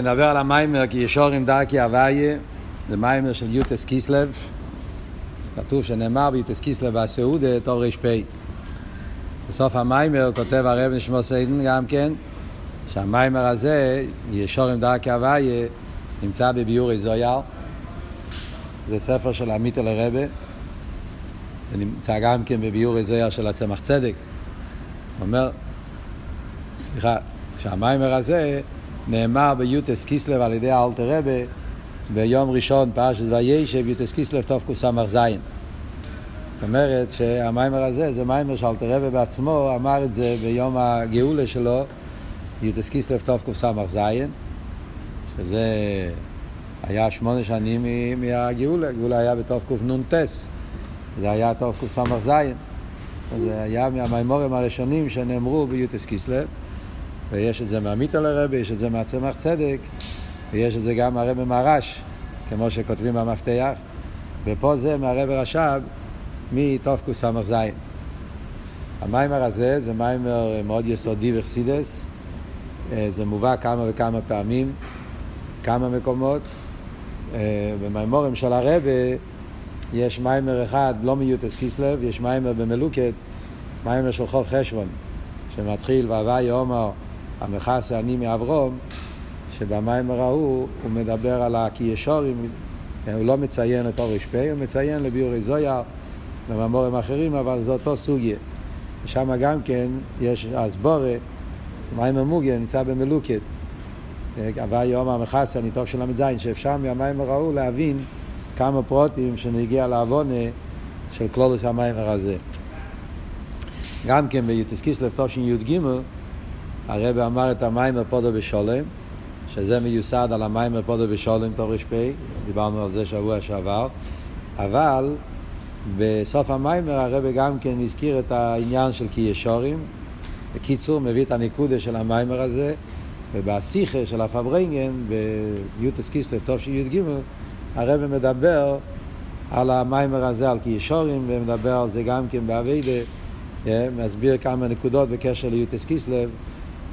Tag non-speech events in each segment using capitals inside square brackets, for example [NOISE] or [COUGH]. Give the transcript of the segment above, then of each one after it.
נדבר על המיימר כי ישורים דרכי הוויה, זה מיימר של יוטס קיסלב, כתוב שנאמר ביוטס קיסלב והסעודה, תור ר"פ. בסוף המיימר כותב הרב נשמו סיידן גם כן, שהמיימר הזה, ישורים דרכי הוויה, נמצא בביורי זויר. זה ספר של עמית אל הרבה, זה נמצא גם כן בביורי זויר של הצמח צדק. הוא אומר, סליחה, שהמיימר הזה נאמר ביוטס קיסלב על ידי האלתר רבה ביום ראשון פרשת וישב יוטס קיסלב תוף קס"ז. זאת אומרת שהמיימר הזה זה מיימר שאלתר רבה בעצמו אמר את זה ביום הגאולה שלו יוטס קיסלב תוף קס"ז שזה היה שמונה שנים מהגאולה, הגאולה היה בתוף קנ"ט זה היה תוף קס"ז זה היה מהמיימורים הראשונים שנאמרו ביוטס קיסלב ויש את זה מהמיטל הרבה, יש את זה מהצמח צדק, ויש את זה גם מהרבה מהרש, כמו שכותבים במפתח, ופה זה מהרבה רש"ב מתקס"ז. המיימר הזה זה מיימר מאוד יסודי בחסידס, זה מובא כמה וכמה פעמים, כמה מקומות. במיימורים של הרבה יש מיימר אחד, לא מיוטס קיסלב, יש מיימר במלוקת, מיימר של חוב חשבון, שמתחיל והווי עומר המכסה אני מאברום, שבמיימר ההוא הוא מדבר על הכישורים, הוא לא מציין את אורש פה, הוא מציין לביורי זויר, לממורים אחרים, אבל זה אותו סוגיה. ושם גם כן יש אסבורה, מיימר מוגיה נמצא במלוקת. הווה יום המכסה הניטוב של ל"ז, שאפשר מהמיימר ההוא להבין כמה פרוטים שנגיע לעוונה של כלולוס המיימר הזה. גם כן ביוטס קיסלב תשי"ג הרב אמר את המיימר פודו בשולם, שזה מיוסד על המיימר פודו בשולם תורש פ', דיברנו על זה שבוע שעבר, אבל בסוף המיימר הרב גם כן הזכיר את העניין של כי ישורים. בקיצור, מביא את הנקודה של המאמר הזה, ובשיחה של הפברנגן, בי"ט כסלו טוב שי"ג, הרב מדבר על המאמר הזה, על כי ישרים, ומדבר על זה גם כן בעבודה, מסביר כמה נקודות בקשר לי"ט כסלו.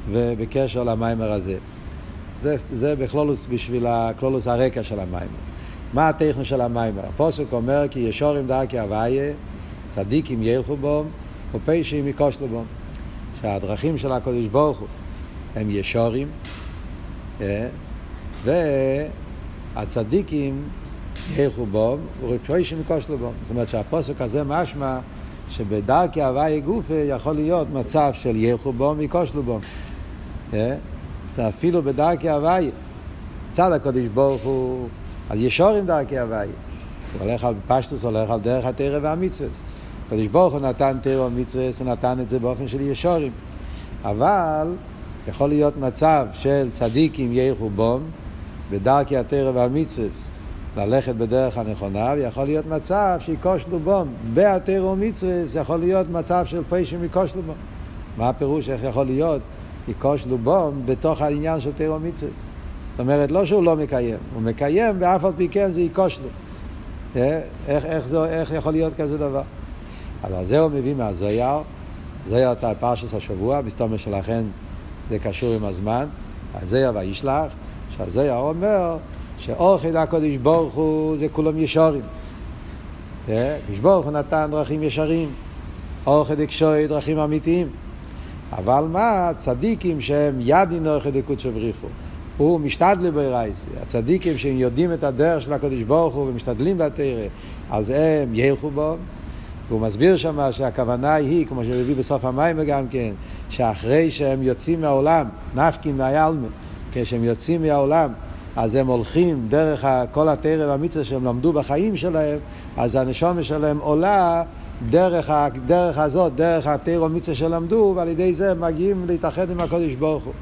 ובקשר למאמר הזה. זה, זה בכללות בשביל הכללות הרקע של המאמר. מה התוכן של המאמר? הפסוק אומר כי ישרים דרכי הוויה, צדיקים ילכו בו, ופשעים יקושלו בו. שהדרכים של הקודש ברוך הוא הם ישורים, והצדיקים ילכו בו, ופשעים יקושלו בו. זאת אומרת שהפוסק הזה משמע שבדרכי הוויה גופה יכול להיות מצב של ילכו בו ויקושלו בו. זה אפילו בדרכי הוויה. צד הקודש ברוך הוא, אז ישורים דרכי הוויה. הוא הולך על פשטוס, הולך על דרך התרא והמצווה. הקודש ברוך הוא נתן תרא ומצווה, הוא נתן את זה באופן של ישורים. אבל יכול להיות מצב של צדיקים ילכו בום, בדרכי התרא והמצווה, ללכת בדרך הנכונה, ויכול להיות מצב שיקושלו בום. בהתרא ומצווה יכול להיות מצב של פשעים יקושלו בום. מה הפירוש איך יכול להיות? יקוש לובום בתוך העניין של תירו מצווה. זאת אומרת, לא שהוא לא מקיים, הוא מקיים ואף על פי כן זה יקוש לו. איך, איך, זה, איך יכול להיות כזה דבר? אז על זה הוא מביא מהזויר, זויר את פרשת השבוע, מסתובב שלכן זה קשור עם הזמן, הזויר וישלח, שהזויר אומר שאורחד הקודש ברוך הוא זה כולם ישורים. קדוש ברוך הוא נתן דרכים ישרים, אורחד הקשוי דרכים אמיתיים. אבל מה, צדיקים שהם ידין אורכי דקודשו בריחו, הוא משתדלי ברייסי, הצדיקים שהם יודעים את הדרך של הקדוש ברוך הוא ומשתדלים בתרא, אז הם ילכו בו. והוא מסביר שם שהכוונה היא, כמו שמביא בסוף המים גם כן, שאחרי שהם יוצאים מהעולם, נפקין מהיעלמה, כשהם יוצאים מהעולם, אז הם הולכים דרך כל התרא והמצווה שהם למדו בחיים שלהם, אז הנשומה שלהם עולה דרך, הדרך הזאת, דרך התירו מצווה שלמדו, ועל ידי זה מגיעים להתאחד עם הקודש ברוך הוא.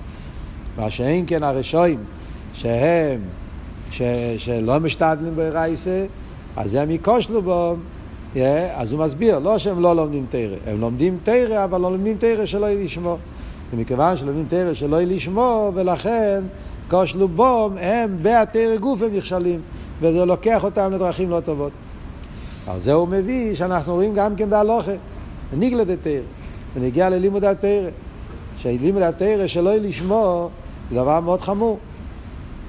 מה שאין כן הרשועים, שהם, ש, שלא משתדלים ברייסה, אז הם יקושלו בו, yeah, אז הוא מסביר, לא שהם לא לומדים תרא, הם לומדים תרא, אבל לא לומדים תרא שלא יהיה לשמור. ומכיוון שלומדים תרא שלא יהיה לשמור, ולכן כושלו בו, הם בהתרא גוף הם נכשלים, וזה לוקח אותם לדרכים לא טובות. על זה הוא מביא שאנחנו רואים גם כן בהלוכה, ניגלת התרא, ונגיע ללימוד התרא. שלימוד התרא שלא יהיה לשמור זה דבר מאוד חמור.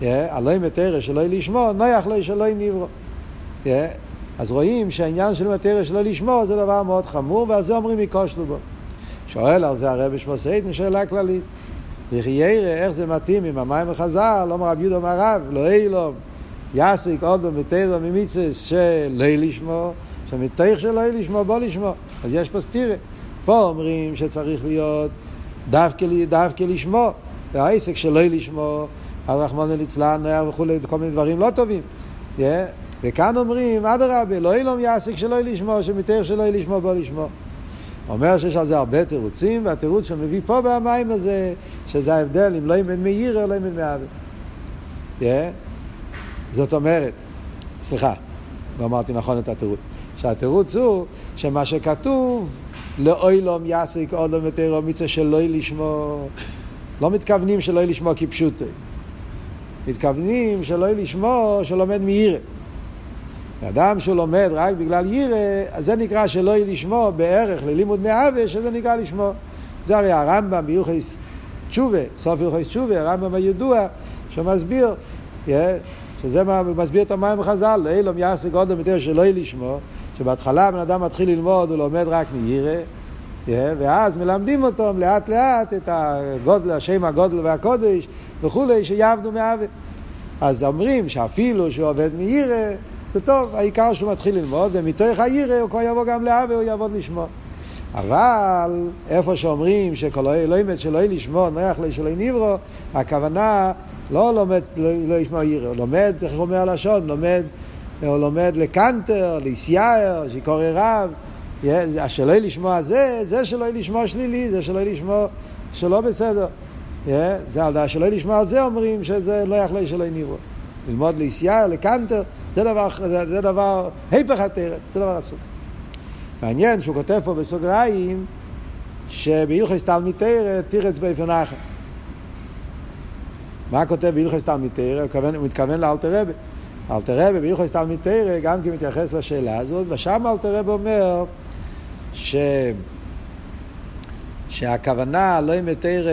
הלא מתרא שלא לשמור, נויח לו שלא נברו. אז רואים שהעניין של מתרא שלא לשמור זה דבר מאוד חמור, ועל זה אומרים מקושלו בו. שואל על זה הרבי שמוסייתן שאלה כללית. וכי ירא, איך זה מתאים עם המים החז"ל, אומר רב יהודה מהרב, לא אילום, יסיק אודו מתרא ממצווה שלא לשמור, שמתייך שלא לשמור, בוא לשמור. אז יש פה סתירה. פה אומרים שצריך להיות דווקא, דווקא לשמור, והעסק שלא לשמור, אז רחמנא ליצלן וכולי, כל מיני דברים לא טובים. Yeah. וכאן אומרים, אדרבה, לא אילום יעסק שלא לשמור, שמתאר שלא לשמור, בוא לשמור. אומר שיש על זה הרבה תירוצים, והתירוץ שהוא מביא פה במים הזה, שזה ההבדל אם לא ימד מאיר או לא ימד מאבי. Yeah. זאת אומרת, סליחה, לא אמרתי נכון את התירוץ, שהתירוץ הוא שמה שכתוב לאוילום יעסק אודום ותירו מצווה שלא לשמור, לא מתכוונים שלא לשמור כפשוטו, מתכוונים שלא לשמור שלומד מירא. אדם שהוא לומד רק בגלל ירא, אז זה נקרא שלא לשמור בערך ללימוד מעוול, שזה נקרא לשמור. זה הרי הרמב"ם ביוחס תשובה, סוף יוחס תשובה, הרמב"ם הידוע, שמסביר, שזה מה, מסביר את המים בחז"ל, לאילום יעשה גודל יותר שלא יהיה לשמור, שבהתחלה בן אדם מתחיל ללמוד, הוא לומד רק מירא, ואז מלמדים אותו לאט לאט את הגודל, השם הגודל והקודש וכולי, שיעבדו מעוול. אז אומרים שאפילו שהוא עובד מירא, זה טוב, העיקר שהוא מתחיל ללמוד, ומתוך הירא הוא כבר יבוא גם לאווה, הוא יעבוד לשמוע. אבל איפה שאומרים שכל אלוהים שלא יהיה לשמוע, נוח לי שלא נברו, הכוונה לא לומד, לא, לא ישמע ירא, הוא לומד, איך הוא אומר הלשון, לומד, הוא לומד לקנטר, ליסייר, שקורא רב, שלא לשמוע זה, זה שלא יהיה לשמוע שלילי, זה שלא יהיה לשמוע שלא בסדר. זה על דעת שלא יהיה לשמוע זה אומרים שזה לא יכלה שלא נברו. ללמוד ליסייר, לקנטר, זה דבר, זה, דבר, היפך התרת, זה דבר אסור. מעניין שהוא כותב פה בסוגריים, שבהלכס תלמיד תרא תירץ באופן אחר. מה כותב בהלכס תלמיד תרא? הוא מתכוון לאלתר רבי. אלתר רבי בהלכס תלמיד תרא גם כן מתייחס לשאלה הזאת, ושם אלתר רבי אומר ש... שהכוונה לא עם תרא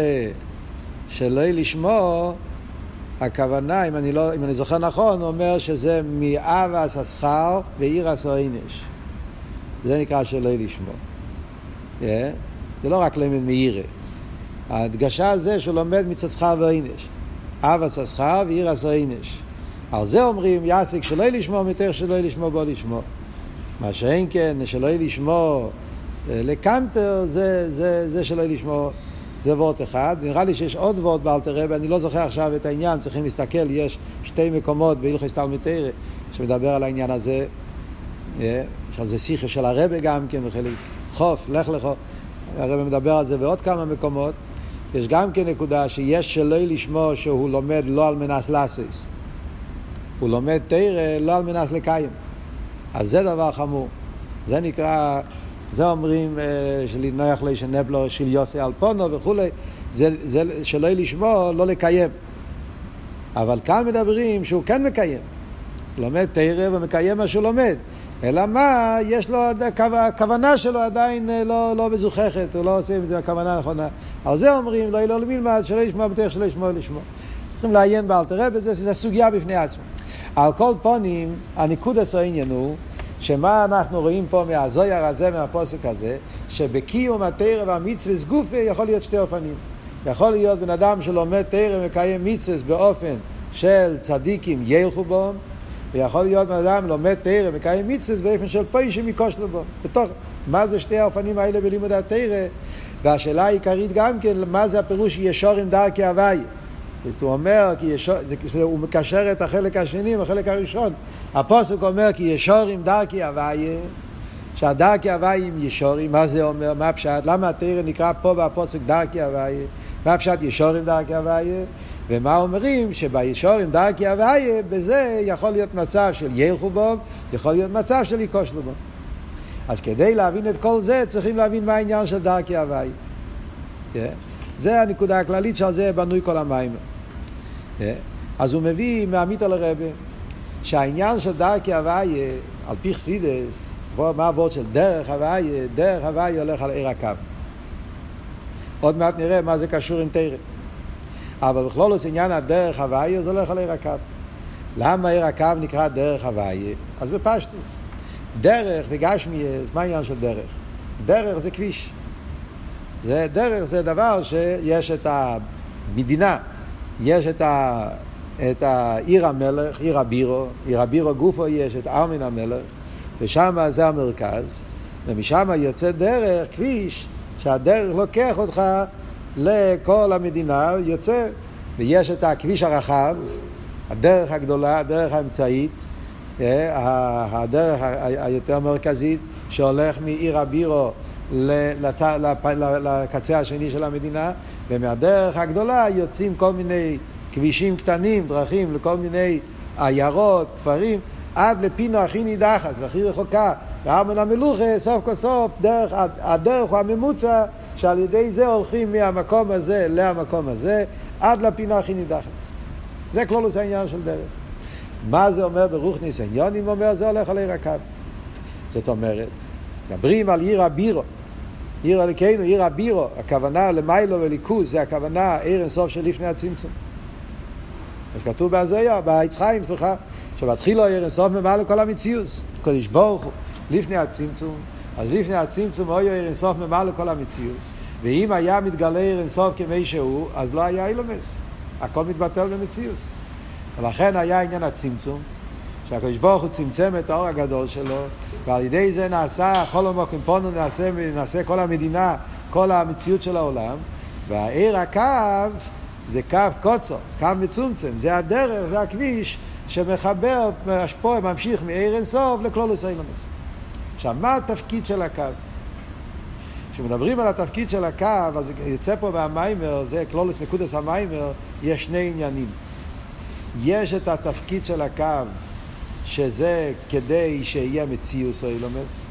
שלא לשמור הכוונה, אם אני, לא, אם אני זוכר נכון, הוא אומר שזה מאבס השכר ואירס העינש. זה נקרא שלא לשמור. Yeah. זה לא רק למד מאירה. ההדגשה זה שהוא לומד מצד שכר ועינש. אבס השכר ואירס העינש. על זה אומרים יסיק שלא לשמור מתך שלא לשמור בו לשמור. מה שאין כן, שלא לשמור אה, לקנטר זה, זה, זה שלא לשמור זה וורט אחד. נראה לי שיש עוד וורט באלתר רבי, אני לא זוכר עכשיו את העניין, צריכים להסתכל, יש שתי מקומות בהלכס תלמיתרא שמדבר על העניין הזה. יש על זה שיחה של הרבה גם כן, וחלק חוף, לך לך. הרבה מדבר על זה בעוד כמה מקומות. יש גם כן נקודה שיש שלא לשמוע שהוא לומד לא על מנס לאסס. הוא לומד תרא לא על מנס לקיים. אז זה דבר חמור. זה נקרא זה אומרים אה, שלנוח לי שנבלו של יוסי אלפונו וכולי, זה, זה שלא לשמור, לא לקיים. אבל כאן מדברים שהוא כן מקיים. לומד תרא ומקיים מה שהוא לומד. אלא מה, יש לו, הכוונה שלו עדיין אה, לא, לא מזוככת, הוא לא עושה את זה בכוונה הנכונה. על זה אומרים, לא ילול מלמד, שלא ישמע בטח שלא ישמע לשמוע. צריכים לעיין באלתר רבי, זה סוגיה בפני עצמה. על כל פונים, הניקוד עשו עניין הוא שמה אנחנו רואים פה מהזויר הזה, מהפוסק הזה, שבקיום התרא והמצווה גופה יכול להיות שתי אופנים. יכול להיות בן אדם שלומד תרא ומקיים מצווה באופן של צדיקים ילכו בו, ויכול להיות בן אדם לומד תרא ומקיים מצווה באופן של פוישים מכושלו בו. בתוך, מה זה שתי האופנים האלה בלימוד התרא? והשאלה העיקרית גם כן, מה זה הפירוש ישור עם דרכי הוויה? הוא אומר, כי ישור, זה, הוא מקשר את החלק השני עם החלק הראשון. הפוסק אומר כי ישורים דרכי הוויה, שהדרכי הוויה עם ישורים, מה זה אומר, מה הפשט, למה התרא נקרא פה בפוסק דרכי הוויה, מה הפשט ישורים דרכי הוויה, ומה אומרים שבישורים דרכי הוויה, בזה יכול להיות מצב של ילכו יכול להיות מצב של יקושלו. אז כדי להבין את כל זה צריכים להבין מה העניין של דרכי הוויה. Yeah. זה הנקודה הכללית שעל זה בנוי כל המים. Yeah. אז הוא מביא מעמית על הרבה. שהעניין של דרכי הוויה, על פי חסידס, מה הוורד של דרך הוויה? דרך הוויה הולך על עיר הקו. עוד מעט נראה מה זה קשור עם תרא. אבל בכלול עניין הדרך הוויה זה הולך על עיר הקו. למה עיר הקו נקרא דרך הוויה? אז בפשטוס. דרך בגשמיאס, מה העניין של דרך? דרך זה כביש. זה דרך זה דבר שיש את המדינה, יש את, ה, את העיר המלך, עיר הבירו, עיר הבירו גופו יש את ארמין המלך, ושם זה המרכז, ומשם יוצא דרך, כביש, שהדרך לוקח אותך לכל המדינה, יוצא, ויש את הכביש הרחב, הדרך הגדולה, הדרך האמצעית, הדרך היותר מרכזית, שהולך מעיר הבירו. לקצה השני של המדינה, ומהדרך הגדולה יוצאים כל מיני כבישים קטנים, דרכים לכל מיני עיירות, כפרים, עד לפינו הכי נידחת והכי רחוקה, וארמן המלוכה, סוף כל סוף, דרך, הדרך הוא הממוצע, שעל ידי זה הולכים מהמקום הזה למקום הזה, עד לפינה הכי נידחת. זה כלולוס העניין של דרך. מה זה אומר ברוך ניסיוניונים? אומר, זה הולך על עיר הקו. זאת אומרת, מדברים על עיר הבירו. עיר הליקנו, עיר הבירו, הכוונה למיילו וליכוז, זה הכוונה עיר אינסוף של לפני הצמצום. מה שכתוב בהזיה, בעץ חיים, סליחה, שבתחילו עיר אינסוף ממעל לכל המציאוס. קודש ברוך הוא, לפני הצמצום, אז לפני הצמצום אוי עיר אינסוף ממעל לכל המציאוס. ואם היה מתגלה עיר אינסוף כמי שהוא, אז לא היה אילומס. הכל מתבטל במציאוס. ולכן היה עניין הצמצום, שהקדוש ברוך הוא צמצם את האור הגדול שלו, ועל ידי זה נעשה, כל המוקם פונו נעשה, נעשה כל המדינה, כל המציאות של העולם, והעיר הקו זה קו קוצר, קו מצומצם, זה הדרך, זה הכביש שמחבר, פה ממשיך מעיר אינסוף לכלולוס אילומס. עכשיו, מה התפקיד של הקו? כשמדברים על התפקיד של הקו, אז יוצא פה מהמיימר, זה כלולוס נקודס המיימר, יש שני עניינים. יש את התפקיד של הקו שזה כדי שיהיה מציאוס או אילומס.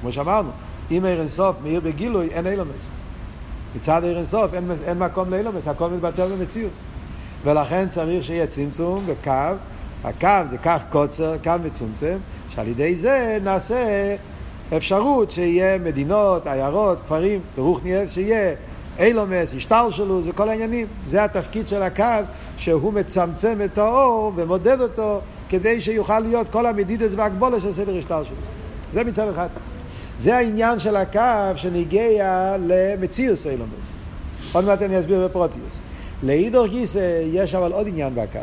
כמו שאמרנו, אם עיר אינסוף מאיר בגילוי, אין אילומס. מצד עיר אינסוף אין, אין מקום לאילומס, הכל מתבטל במציאוס. ולכן צריך שיהיה צמצום וקו, הקו זה קו קוצר, קו מצומצם, שעל ידי זה נעשה אפשרות שיהיה מדינות, עיירות, כפרים, ברוך נהיה שיהיה אילומס, השטלשלוס וכל העניינים. זה התפקיד של הקו, שהוא מצמצם את האור ומודד אותו כדי שיוכל להיות כל המדידס והגבולה של סדר השטלשלוס. זה מצד אחד. זה העניין של הקו שנגיע למציאוס אילומס. עוד מעט אני אסביר בפרוטיוס. לאידור גיסא יש אבל עוד עניין בקו,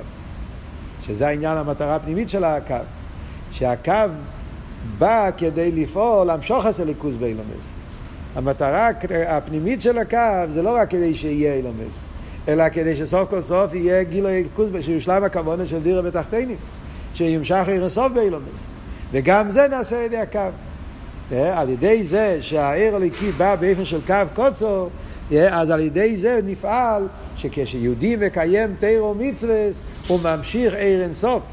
שזה העניין המטרה הפנימית של הקו, שהקו בא כדי לפעול, למשוך את הליכוז באילומס. המטרה הפנימית של הקו זה לא רק כדי שיהיה אילומס, אלא כדי שסוף כל סוף יהיה גילוי ליכוז, שיושלם הכוונה של דירה בתחתינים, שימשך עיר הסוף באילומס. וגם זה נעשה על ידי הקו. אה, על ידי זה שהעיר הליקי בא באופן של קו קוצו, אה, אז על ידי זה נפעל שכשיהודי מקיים תירו מצווה, הוא ממשיך עיר אינסוף.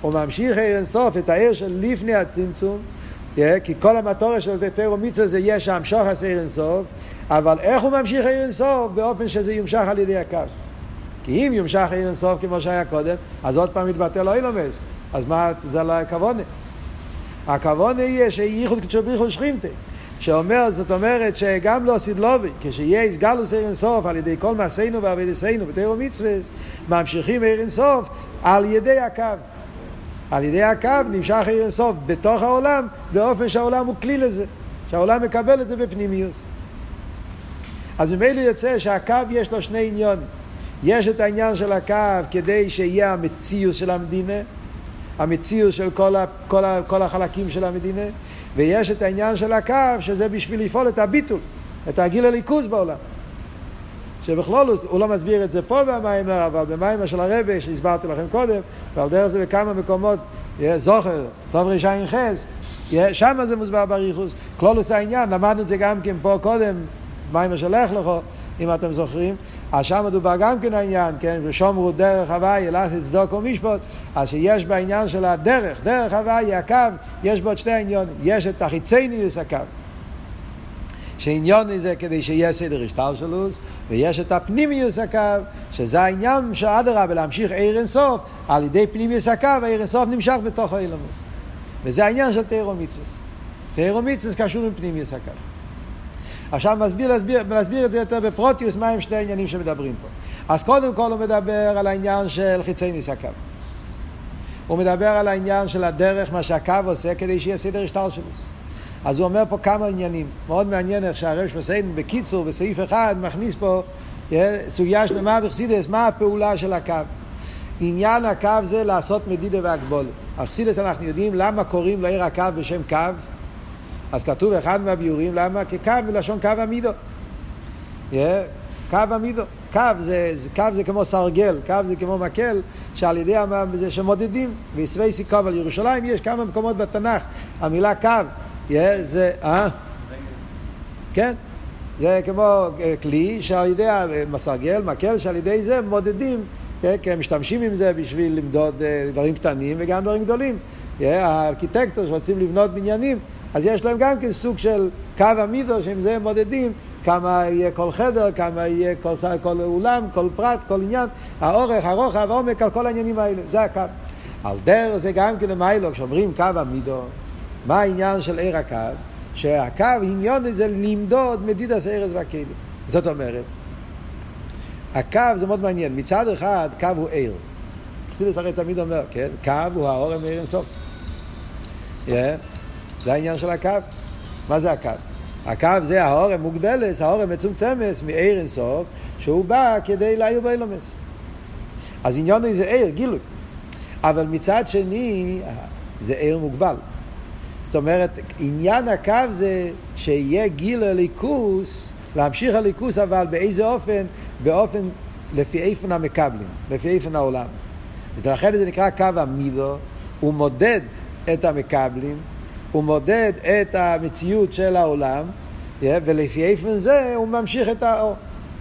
הוא ממשיך עיר אינסוף, את העיר של לפני הצמצום, כי כל המטורה של תירו מצווה זה יהיה שם שוחס עיר אינסוף, אבל איך הוא ממשיך עיר אינסוף? באופן שזה יומשך על ידי הקו. כי אם יומשך עיר אינסוף כמו שהיה קודם, אז עוד פעם יתבטל לא אילומס. אז מה, זה לא הכוונה. הכוונה יהיה שייחוד קדשו שכינתה. שאומר, זאת אומרת שגם לא סדלובי, כשיהיה איסגלוס עיר אינסוף על ידי כל מעשינו ועבדסנו בתירו מצווה, ממשיכים עיר אינסוף על ידי הקו. על ידי הקו נמשך עיר אינסוף בתוך העולם, באופן שהעולם הוא כלי לזה, שהעולם מקבל את זה בפנימיוס. אז ממילא יוצא שהקו יש לו שני עניונים. יש את העניין של הקו כדי שיהיה המציאות של המדינה, המציאות של כל, ה, כל, ה, כל החלקים של המדינה, ויש את העניין של הקו שזה בשביל לפעול את הביטול, את הגיל הליכוז בעולם. שבכלול הוא לא מסביר את זה פה במיימר, אבל במיימר של הרבה שהסברתי לכם קודם, ועל דרך זה בכמה מקומות, זוכר, טוב רשעים חס, שם זה מוסבר בריחוס. כלולוס העניין, למדנו את זה גם כן פה קודם, מיימר של לך לכו, אם אתם זוכרים, אז שם מדובר גם כן העניין, כן, ושומרו דרך הוואי, אלך צדוק ומשפוט, אז שיש בעניין של הדרך, דרך הוואי, הקו, יש בו את שתי העניונים, יש את החיצניוס הקו. שעניון זה כדי שיהיה סדר השטלשלוס, ויש את הפנימיוס הקו, שזה העניין שאדרבה להמשיך עיר אינסוף, על ידי פנימיוס הקו, העיר אינסוף נמשך בתוך האילומוס. וזה העניין של. תירו מצווס קשור עם פנימיוס הקו. עכשיו מסביר, להסביר, להסביר את זה יותר בפרוטיוס, מה הם שני העניינים שמדברים פה. אז קודם כל הוא מדבר על העניין של חיצי ניס הקו. הוא מדבר על העניין של הדרך, מה שהקו עושה, כדי שיהיה סדר השטר. אז הוא אומר פה כמה עניינים. מאוד מעניין איך שהרב שמסיין בקיצור, בסעיף אחד, מכניס פה סוגיה שלמה בחסידס, מה הפעולה של הקו. עניין הקו זה לעשות מדידה והגבול. בחסידס אנחנו יודעים למה קוראים לעיר הקו בשם קו. אז כתוב אחד מהביורים למה כקו מלשון קו עמידו. Yeah, קו עמידו. קו זה, קו זה כמו סרגל, קו זה כמו מקל, שעל ידי זה שמודדים. ויסבי סיכוב על ירושלים יש כמה מקומות בתנ"ך, המילה קו, זה, אה? כן? זה כמו אה, כלי שעל ידי הסרגל, מקל, שעל ידי זה מודדים, כן? כי הם משתמשים עם זה בשביל למדוד אה, דברים קטנים וגם דברים גדולים. הארכיטקטור שרוצים לבנות בניינים, אז יש להם גם כן סוג של קו המידו, שעם זה הם מודדים כמה יהיה כל חדר, כמה יהיה כל, כל אולם, כל פרט, כל עניין, האורך, הרוחב, העומק, על כל העניינים האלה, זה הקו. על דרך זה גם כן למיילו, כשאומרים קו המידו, מה העניין של עיר הקו? שהקו, עניון זה למדוד מדידת ארז והכלים. זאת אומרת, הקו זה מאוד מעניין. מצד אחד, קו הוא עיר. חסידס הרי תמיד אומר, כן, קו הוא האור המאיר אינסוף. Yeah. זה העניין של הקו. מה זה הקו? הקו זה האור המוגבלת, האור המצומצמת מעיר אינסוף, שהוא בא כדי להעיר באילומס. אז עניון זה עיר, גילוי. אבל מצד שני, זה עיר מוגבל. זאת אומרת, עניין הקו זה שיהיה גיל הליכוס, להמשיך הליכוס, אבל באיזה אופן? באופן לפי איפן המקבלים, לפי איפן העולם. ולכן זה נקרא קו המידו, הוא מודד את המקבלים, הוא מודד את המציאות של העולם, ולפי איפן זה הוא ממשיך את האור.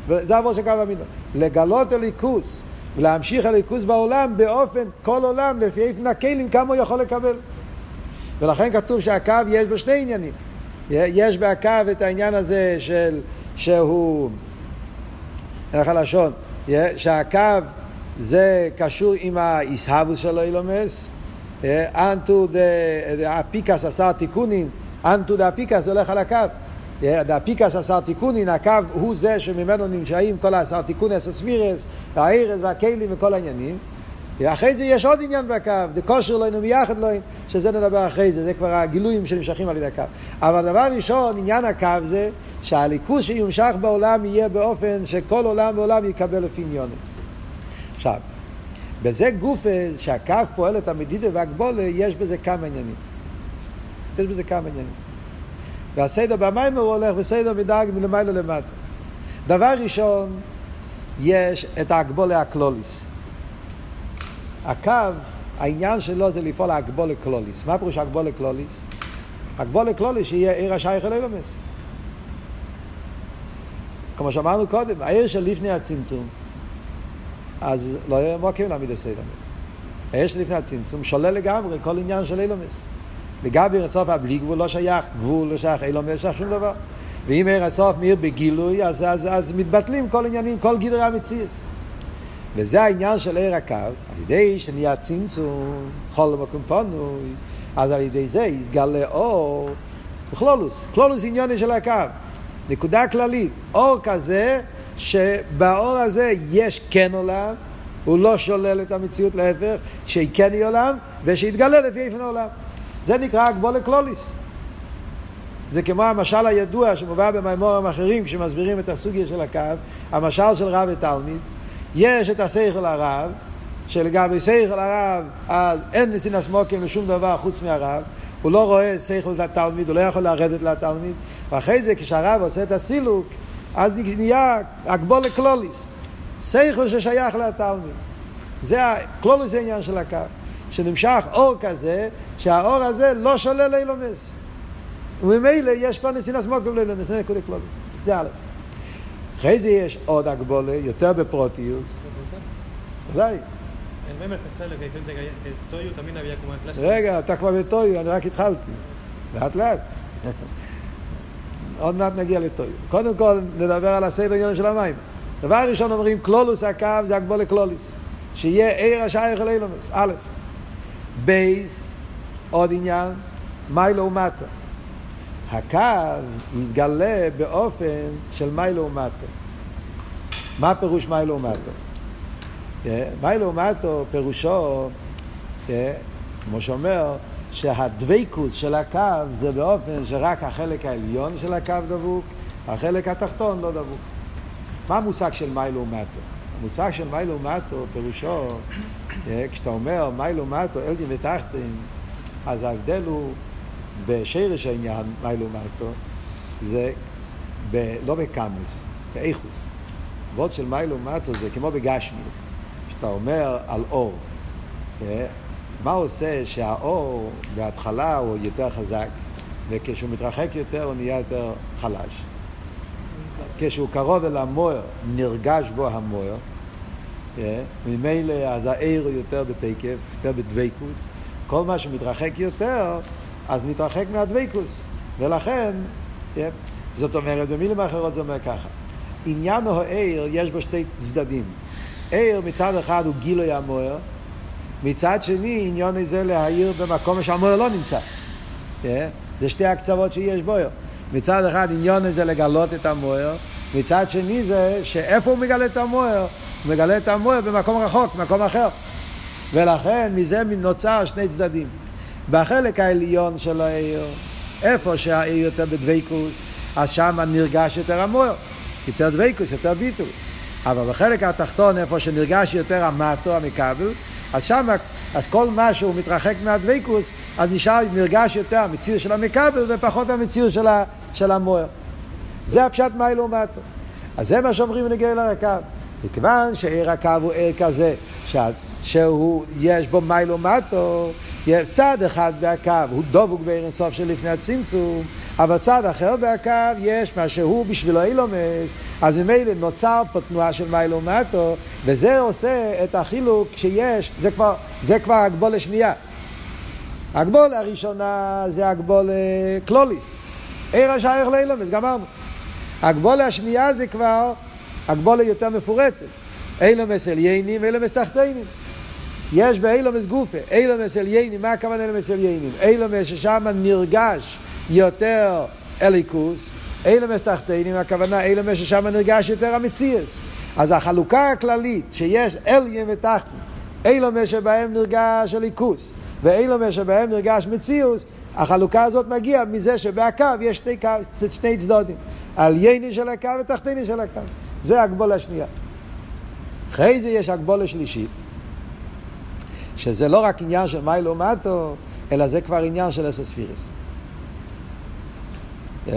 וזה עבור של קו המידו. לגלות אלוקות ולהמשיך אלוקות בעולם באופן, כל עולם, לפי אופן הכלים, כמה הוא יכול לקבל. ולכן כתוב שהקו יש בו שני עניינים. יש בהקו את העניין הזה של, שהוא, איך הלשון, שהקו זה קשור עם ההתהוות של עולמות, אנת הוא דאפיקת עשר תיקונין, אנת הוא דאפיקת זה הולך על הקו. דאפיקת עשר תיקונין, הקו הוא זה שממנו נמצאים כל העשר תיקונין, הספירות, והאורות והכלים וכל העניינים. אחרי זה יש עוד עניין בקו, דקשיר לון ומיחד לון, שזה נדבר אחרי זה, זה כבר הגילויים שנמשכים על ידי הקו. אבל דבר ראשון, עניין הקו זה שאלוקות שיומשך בעולם יהיה באופן שכל עולם ועולם יקבל לפי עניינו. עכשיו, בזה גופה שהקו פועל את המדידה וההגבלה, יש בזה כמה עניינים. יש בזה כמה עניינים. והסדר במים הוא הולך בסדר מדרג מלמעלה למטה. דבר ראשון, יש את ההגבולה הקלוליס. הקו, העניין שלו זה לפעול הגבולה קלוליס. מה פירוש הגבולה קלוליס? הגבולה קלוליס שיהיה עיר השייך אל אילומס. כמו שאמרנו קודם, העיר של לפני הצמצום, אז לא יהיה מוקים להעמיד את אילומס. העיר של לפני הצמצום שולל לגמרי כל עניין של אילומס. לגבי הסוף הבלי גבול לא שייך, גבול לא שייך, אילומס לא שייך שום דבר. ואם עיר הסוף מאיר בגילוי, אז, אז, אז מתבטלים כל עניינים, כל גדרי המציאס. וזה העניין של עיר הקו, על ידי שנהיה צמצום, חול למקום פנוי, אז על ידי זה יתגלה אור בכלולוס, כלולוס עניוני של הקו. נקודה כללית, אור כזה שבאור הזה יש כן עולם, הוא לא שולל את המציאות להפך, שכן היא עולם, ושיתגלה לפי איפן העולם. זה נקרא הגבולה קלוליס. זה כמו המשל הידוע שמובא במימורים אחרים כשמסבירים את הסוגיה של הקו, המשל של רב ותלמיד. יש את השכל הרב, שלגבי שכל הרב, אז אין נסינס מוקים לשום דבר חוץ מהרב, הוא לא רואה שכל לתלמיד, הוא לא יכול לרדת לתלמיד, ואחרי זה כשהרב עושה את הסילוק, אז נהיה הגבול לקלוליס, שכל ששייך לתלמיד. זה הקלוליס העניין של הקו, שנמשך אור כזה, שהאור הזה לא שולל לאילומס. וממילא יש כל נסינס מוקים לאילומס, זה נקודה קלוליס. זה א'. אחרי זה יש עוד הגבולה, יותר בפרוטיוס. ודאי. רגע, אתה כבר בטויו, אני רק התחלתי. לאט לאט. עוד מעט נגיע לתוהו. קודם כל נדבר על הסדר עניין של המים. דבר ראשון אומרים כללות הקו זה הגבלה כללית. שיהיה אור השייך אל עולמות. א', בייס, עוד עניין, מעלה ומטה. הקו יתגלה באופן של מעלה ומטה. מה פירוש מעלה ומטה? מעלה ומטה פירושו, כמו שאומר, שהדבקות של הקו זה באופן שרק החלק העליון של הקו דבוק, החלק התחתון לא דבוק. מה המושג של מיילו ומטו? המושג של מיילו ומטו פירושו, כשאתה אומר מיילו ומטו, אלגין ותחתין, אז ההבדל הוא בשרש העניין, מיילו ומטו, זה ב, לא בקמוס, באיכוס. וורד של מיילו ומטו זה כמו בגשמיוס, כשאתה אומר על אור. מה עושה שהאור בהתחלה הוא יותר חזק, וכשהוא מתרחק יותר הוא נהיה יותר חלש. כשהוא קרוב אל המוער, נרגש בו המוער, ממילא אז העיר יותר בתקף, יותר בדבקוס. כל מה שמתרחק יותר, אז מתרחק מהדבקוס. ולכן, זאת אומרת, במילים אחרות זה אומר ככה. עניין העיר, יש בו שתי צדדים. עיר מצד אחד הוא גילוי המוער, מצד שני עניון זה להעיר במקום שהמוער לא נמצא. זה שתי הקצוות שיש בו. מצד אחד עניון זה לגלות את המוער, מצד שני זה שאיפה הוא מגלה את המוער? הוא מגלה את המוער במקום רחוק, במקום אחר. ולכן מזה נוצר שני צדדים. בחלק העליון של העיר, איפה שהעיר יותר בדבקוס, אז שם נרגש יותר המוער, יותר דבקוס, יותר ביטול. אבל בחלק התחתון, איפה שנרגש יותר המטו, המכבל, אז שם, אז כל מה שהוא מתרחק מהדבקוס, אז נשאר, נרגש יותר המציאות של המכבל ופחות המציאות של, של המוער. זה הפשט מיילו מטו. אז זה מה שאומרים בנגיע לרקב. מכיוון שעיר הקו הוא עיר כזה, ש... שהוא, יש בו מיילו מטו, צד אחד בהקו הוא דבוק בעיר אינסוף של לפני הצמצום, אבל צד אחר בהקו יש מה שהוא בשבילו אילומס, אז ממילא נוצר פה תנועה של מיילו מטו, וזה עושה את החילוק שיש, זה כבר, זה כבר הגבולה שנייה. הגבולה הראשונה זה הגבולה קלוליס. עיר השייך לאילומס, גמרנו. הגבולה השנייה זה כבר הגבולה יותר מפורטת. אילומס עליינים ואילומס תחתינים. יש באילומס גופה, אילומס עליינים, מה הכוונה אילומס עליינים? אילומס ששם נרגש יותר אליקוס, אילומס תחתינים, הכוונה אילומס ששם נרגש יותר המציאס. אז החלוקה הכללית שיש אליים ותחתן, אילומס שבהם נרגש אליקוס, ואילומס שבהם נרגש מציאוס, החלוקה הזאת מגיעה מזה שבהקו יש שני, שני צדדים. עלייני של הקו ותחתיני של הקו. זה הגבולה השנייה. אחרי זה יש הגבולה שלישית, שזה לא רק עניין של מיילו מטו, אלא זה כבר עניין של אסספירס.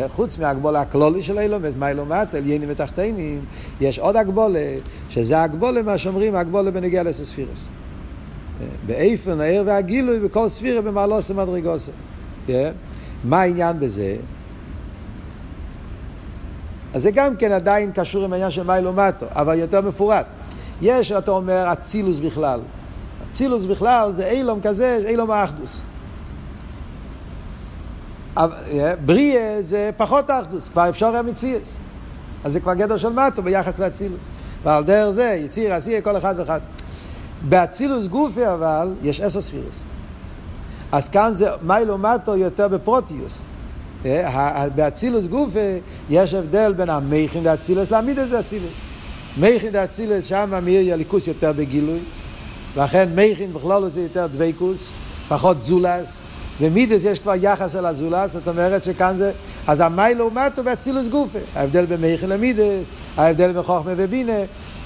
חוץ מהגבולה הכלולי של אילומס, מיילו מטו, עליינים ותחתינים, יש עוד הגבולה, שזה הגבולה, מה שאומרים, הגבולה בנגיע לאסספירס. באיפן, העיר והגילוי, בכל ספירה במעלוסם מדרגוסם. מה העניין בזה? אז זה גם כן עדיין קשור עם העניין של מיילו מטו, אבל יותר מפורט. יש, אתה אומר, אצילוס בכלל. אצילוס בכלל זה אילום כזה, אילום האחדוס. בריה זה פחות אחדוס, כבר אפשר המציאס. אז זה כבר גדר של מטו ביחס לאצילוס. ועל דרך זה יציר עשייה כל אחד ואחד. באצילוס גופי אבל יש עשר ספירס. אז כאן זה מיילו מטו יותר בפרוטיוס. באצילוס גופה יש הבדל בין המכין דאצילוס לעמידס דאצילוס. מכין דאצילוס שם מאיר יליקוס יותר בגילוי, לכן מכין בכלול זה יותר דבקוס, פחות זולס, ומידס יש כבר יחס אל הזולס, זאת אומרת שכאן זה, אז המיילו מטו באצילוס גופה, ההבדל בין מכין למידס, ההבדל בין חוכמה ובינה,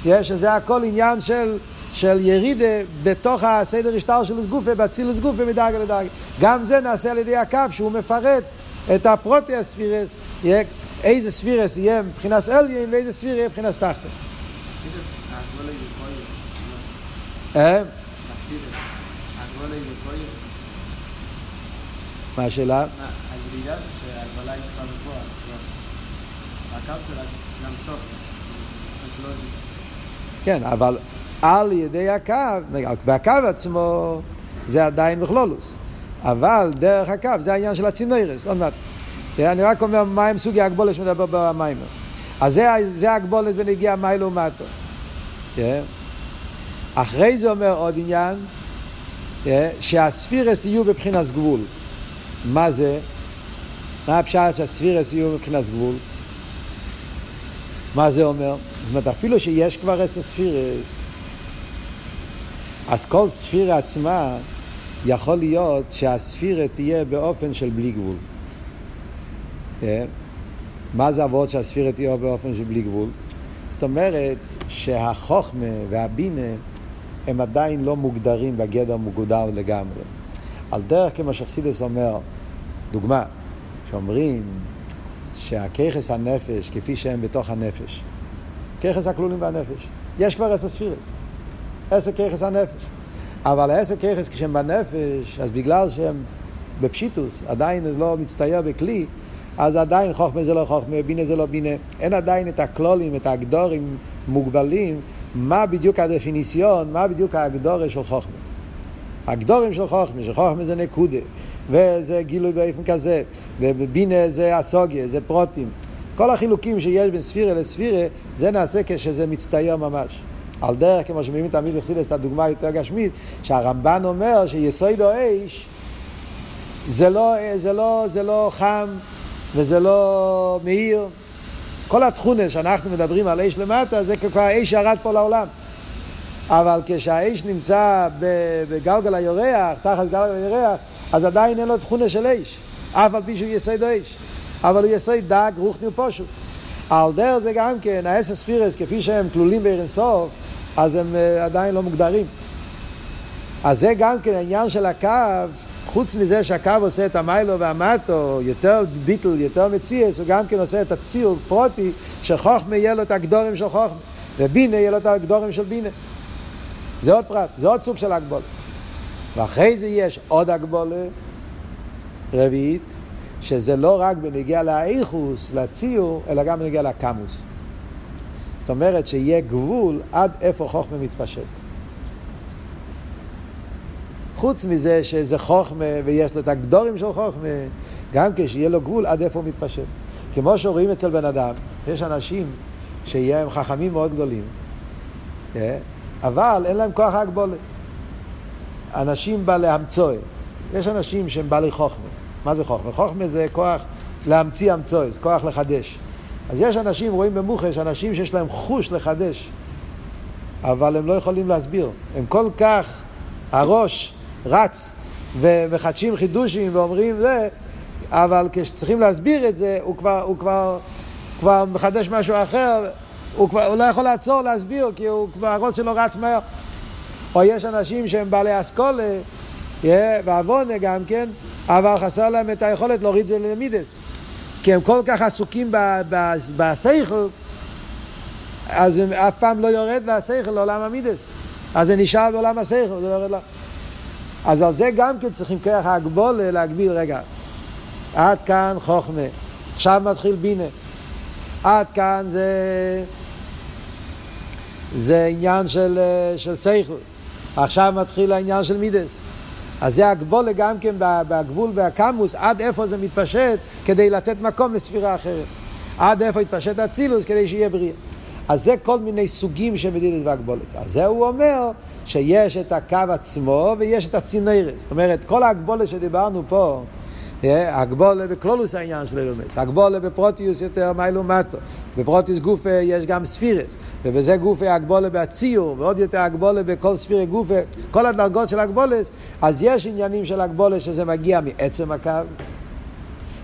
יש, שזה הכל עניין של של ירידה בתוך הסדר השטר של גופה, באצילוס גופה מדרגה לדרגה. גם זה נעשה על ידי הקו שהוא מפרט את הפרוטי הספירס, איזה ספירס יהיה מבחינת אליין ואיזה ספיר יהיה מבחינת תחתן. מה השאלה? הירידה זה שהגבלה היא כבר גבוהה. הקו זה להמשוך. כן, אבל על ידי הקו, בקו עצמו זה עדיין בכלולוס. אבל דרך הקו זה העניין של הצינרס, עוד מעט. אני רק אומר מהם סוגי הגבולת שמדבר במים. אז זה, זה הגבולת בנגיע מיילו מטו. אחרי זה אומר עוד עניין, שהספירס יהיו בבחינת גבול. מה זה? מה הפשט שהספירס יהיו מבחינת גבול? מה זה אומר? זאת אומרת, אפילו שיש כבר עשר ספירס, אז כל ספירה עצמה יכול להיות שהספירה תהיה באופן של בלי גבול. כן? מה זה אבות שהספירה תהיה באופן של בלי גבול? זאת אומרת שהחוכמה והבינה הם עדיין לא מוגדרים בגדר מוגדר לגמרי. על דרך כמו שחסידס אומר, דוגמה, שאומרים שהככס הנפש כפי שהם בתוך הנפש, ככס הכלולים והנפש, יש כבר עשר ספירס, עשר ככס הנפש. אבל העשר ככס כשהם בנפש, אז בגלל שהם בפשיטוס, עדיין לא מצטייר בכלי, אז עדיין חוכמה זה לא חוכמה, בינה זה לא בינה. אין עדיין את הכלולים, את הגדורים מוגבלים, מה בדיוק הדפיניציון, מה בדיוק ההגדורה של חוכמה. הגדורים של חוכמה, שחוכמה זה נקודה, וזה גילוי באופן כזה, ובינה זה אסוגיה, זה פרוטים. כל החילוקים שיש בין ספירה לספירה, זה נעשה כשזה מצטייר ממש. על דרך, כמו שמביאים תמיד לחסידס, הדוגמה יותר גשמית, שהרמב"ן אומר שיסוד או אש זה לא, זה, לא, זה לא חם וזה לא מאיר. כל התכונה שאנחנו מדברים על אש למטה, זה כבר האש ירד פה לעולם. אבל כשהאש נמצא בגלגל היורח, תחת גלגל היורח, אז עדיין אין לו תכונה של אש. אף על פי שהוא יסוד אש. אבל הוא יסוד דג, רוחני ופושוט. על דרך זה גם כן, האסס ספירס, כפי שהם כלולים בערן סוף, אז הם uh, עדיין לא מוגדרים. אז זה גם כן העניין של הקו, חוץ מזה שהקו עושה את המיילו והמטו, יותר ביטל, יותר מציאס, הוא גם כן עושה את הציור פרוטי, שחוכמה יהיה לו את הגדורים של חוכמה, ובינה יהיה לו את הגדורים של בינה. זה עוד פרט, זה עוד סוג של הגבולה. ואחרי זה יש עוד הגבולה רביעית, שזה לא רק בנגיע לאיכוס, לציור, אלא גם בנגיע לקמוס. זאת אומרת שיהיה גבול עד איפה חוכמה מתפשט. חוץ מזה שזה חוכמה ויש לו את הגדורים של חוכמה, גם כשיהיה לו גבול עד איפה הוא מתפשט. כמו שרואים אצל בן אדם, יש אנשים שהם חכמים מאוד גדולים, אה? אבל אין להם כוח הגבולת. אנשים בעלי המצוי. יש אנשים שהם בעלי חוכמה. מה זה חוכמה? חוכמה זה כוח להמציא המצוי, זה כוח לחדש. אז יש אנשים, רואים במוחש, אנשים שיש להם חוש לחדש, אבל הם לא יכולים להסביר. הם כל כך, הראש רץ ומחדשים חידושים ואומרים זה, אבל כשצריכים להסביר את זה, הוא כבר, הוא כבר, כבר מחדש משהו אחר, הוא כבר, הוא לא יכול לעצור להסביר, כי הוא כבר, הראש שלו רץ מהר. או יש אנשים שהם בעלי אסכולה, ועוונה גם כן, אבל חסר להם את היכולת להוריד את זה למידס. כי הם כל כך עסוקים בשכל, אז הם אף פעם לא יורד לשכל, לעולם המידס. אז זה נשאר בעולם השכל, זה לא יורד לה... אז על זה גם כן צריכים כרך הגבול להגביל, רגע, עד כאן חוכמה, עכשיו מתחיל בינה. עד כאן זה, זה עניין של, של שכל, עכשיו מתחיל העניין של מידס. אז זה הגבולה גם כן בגבול והקמוס, עד איפה זה מתפשט כדי לתת מקום לספירה אחרת. עד איפה יתפשט אצילוס כדי שיהיה בריאה. אז זה כל מיני סוגים של מדידת והגבולת. אז זה הוא אומר שיש את הקו עצמו ויש את הצינרס. זאת אומרת, כל ההגבולת שדיברנו פה, הגבולה בכלולוס העניין של אלומס, הגבולה בפרוטיוס יותר מיילו מטו, בפרוטיוס גופה יש גם ספירס, ובזה גופה הגבולה בהציור, ועוד יותר הגבולה בכל ספירי גופה, כל הדרגות של הגבולס, אז יש עניינים של הגבולה שזה מגיע מעצם הקו,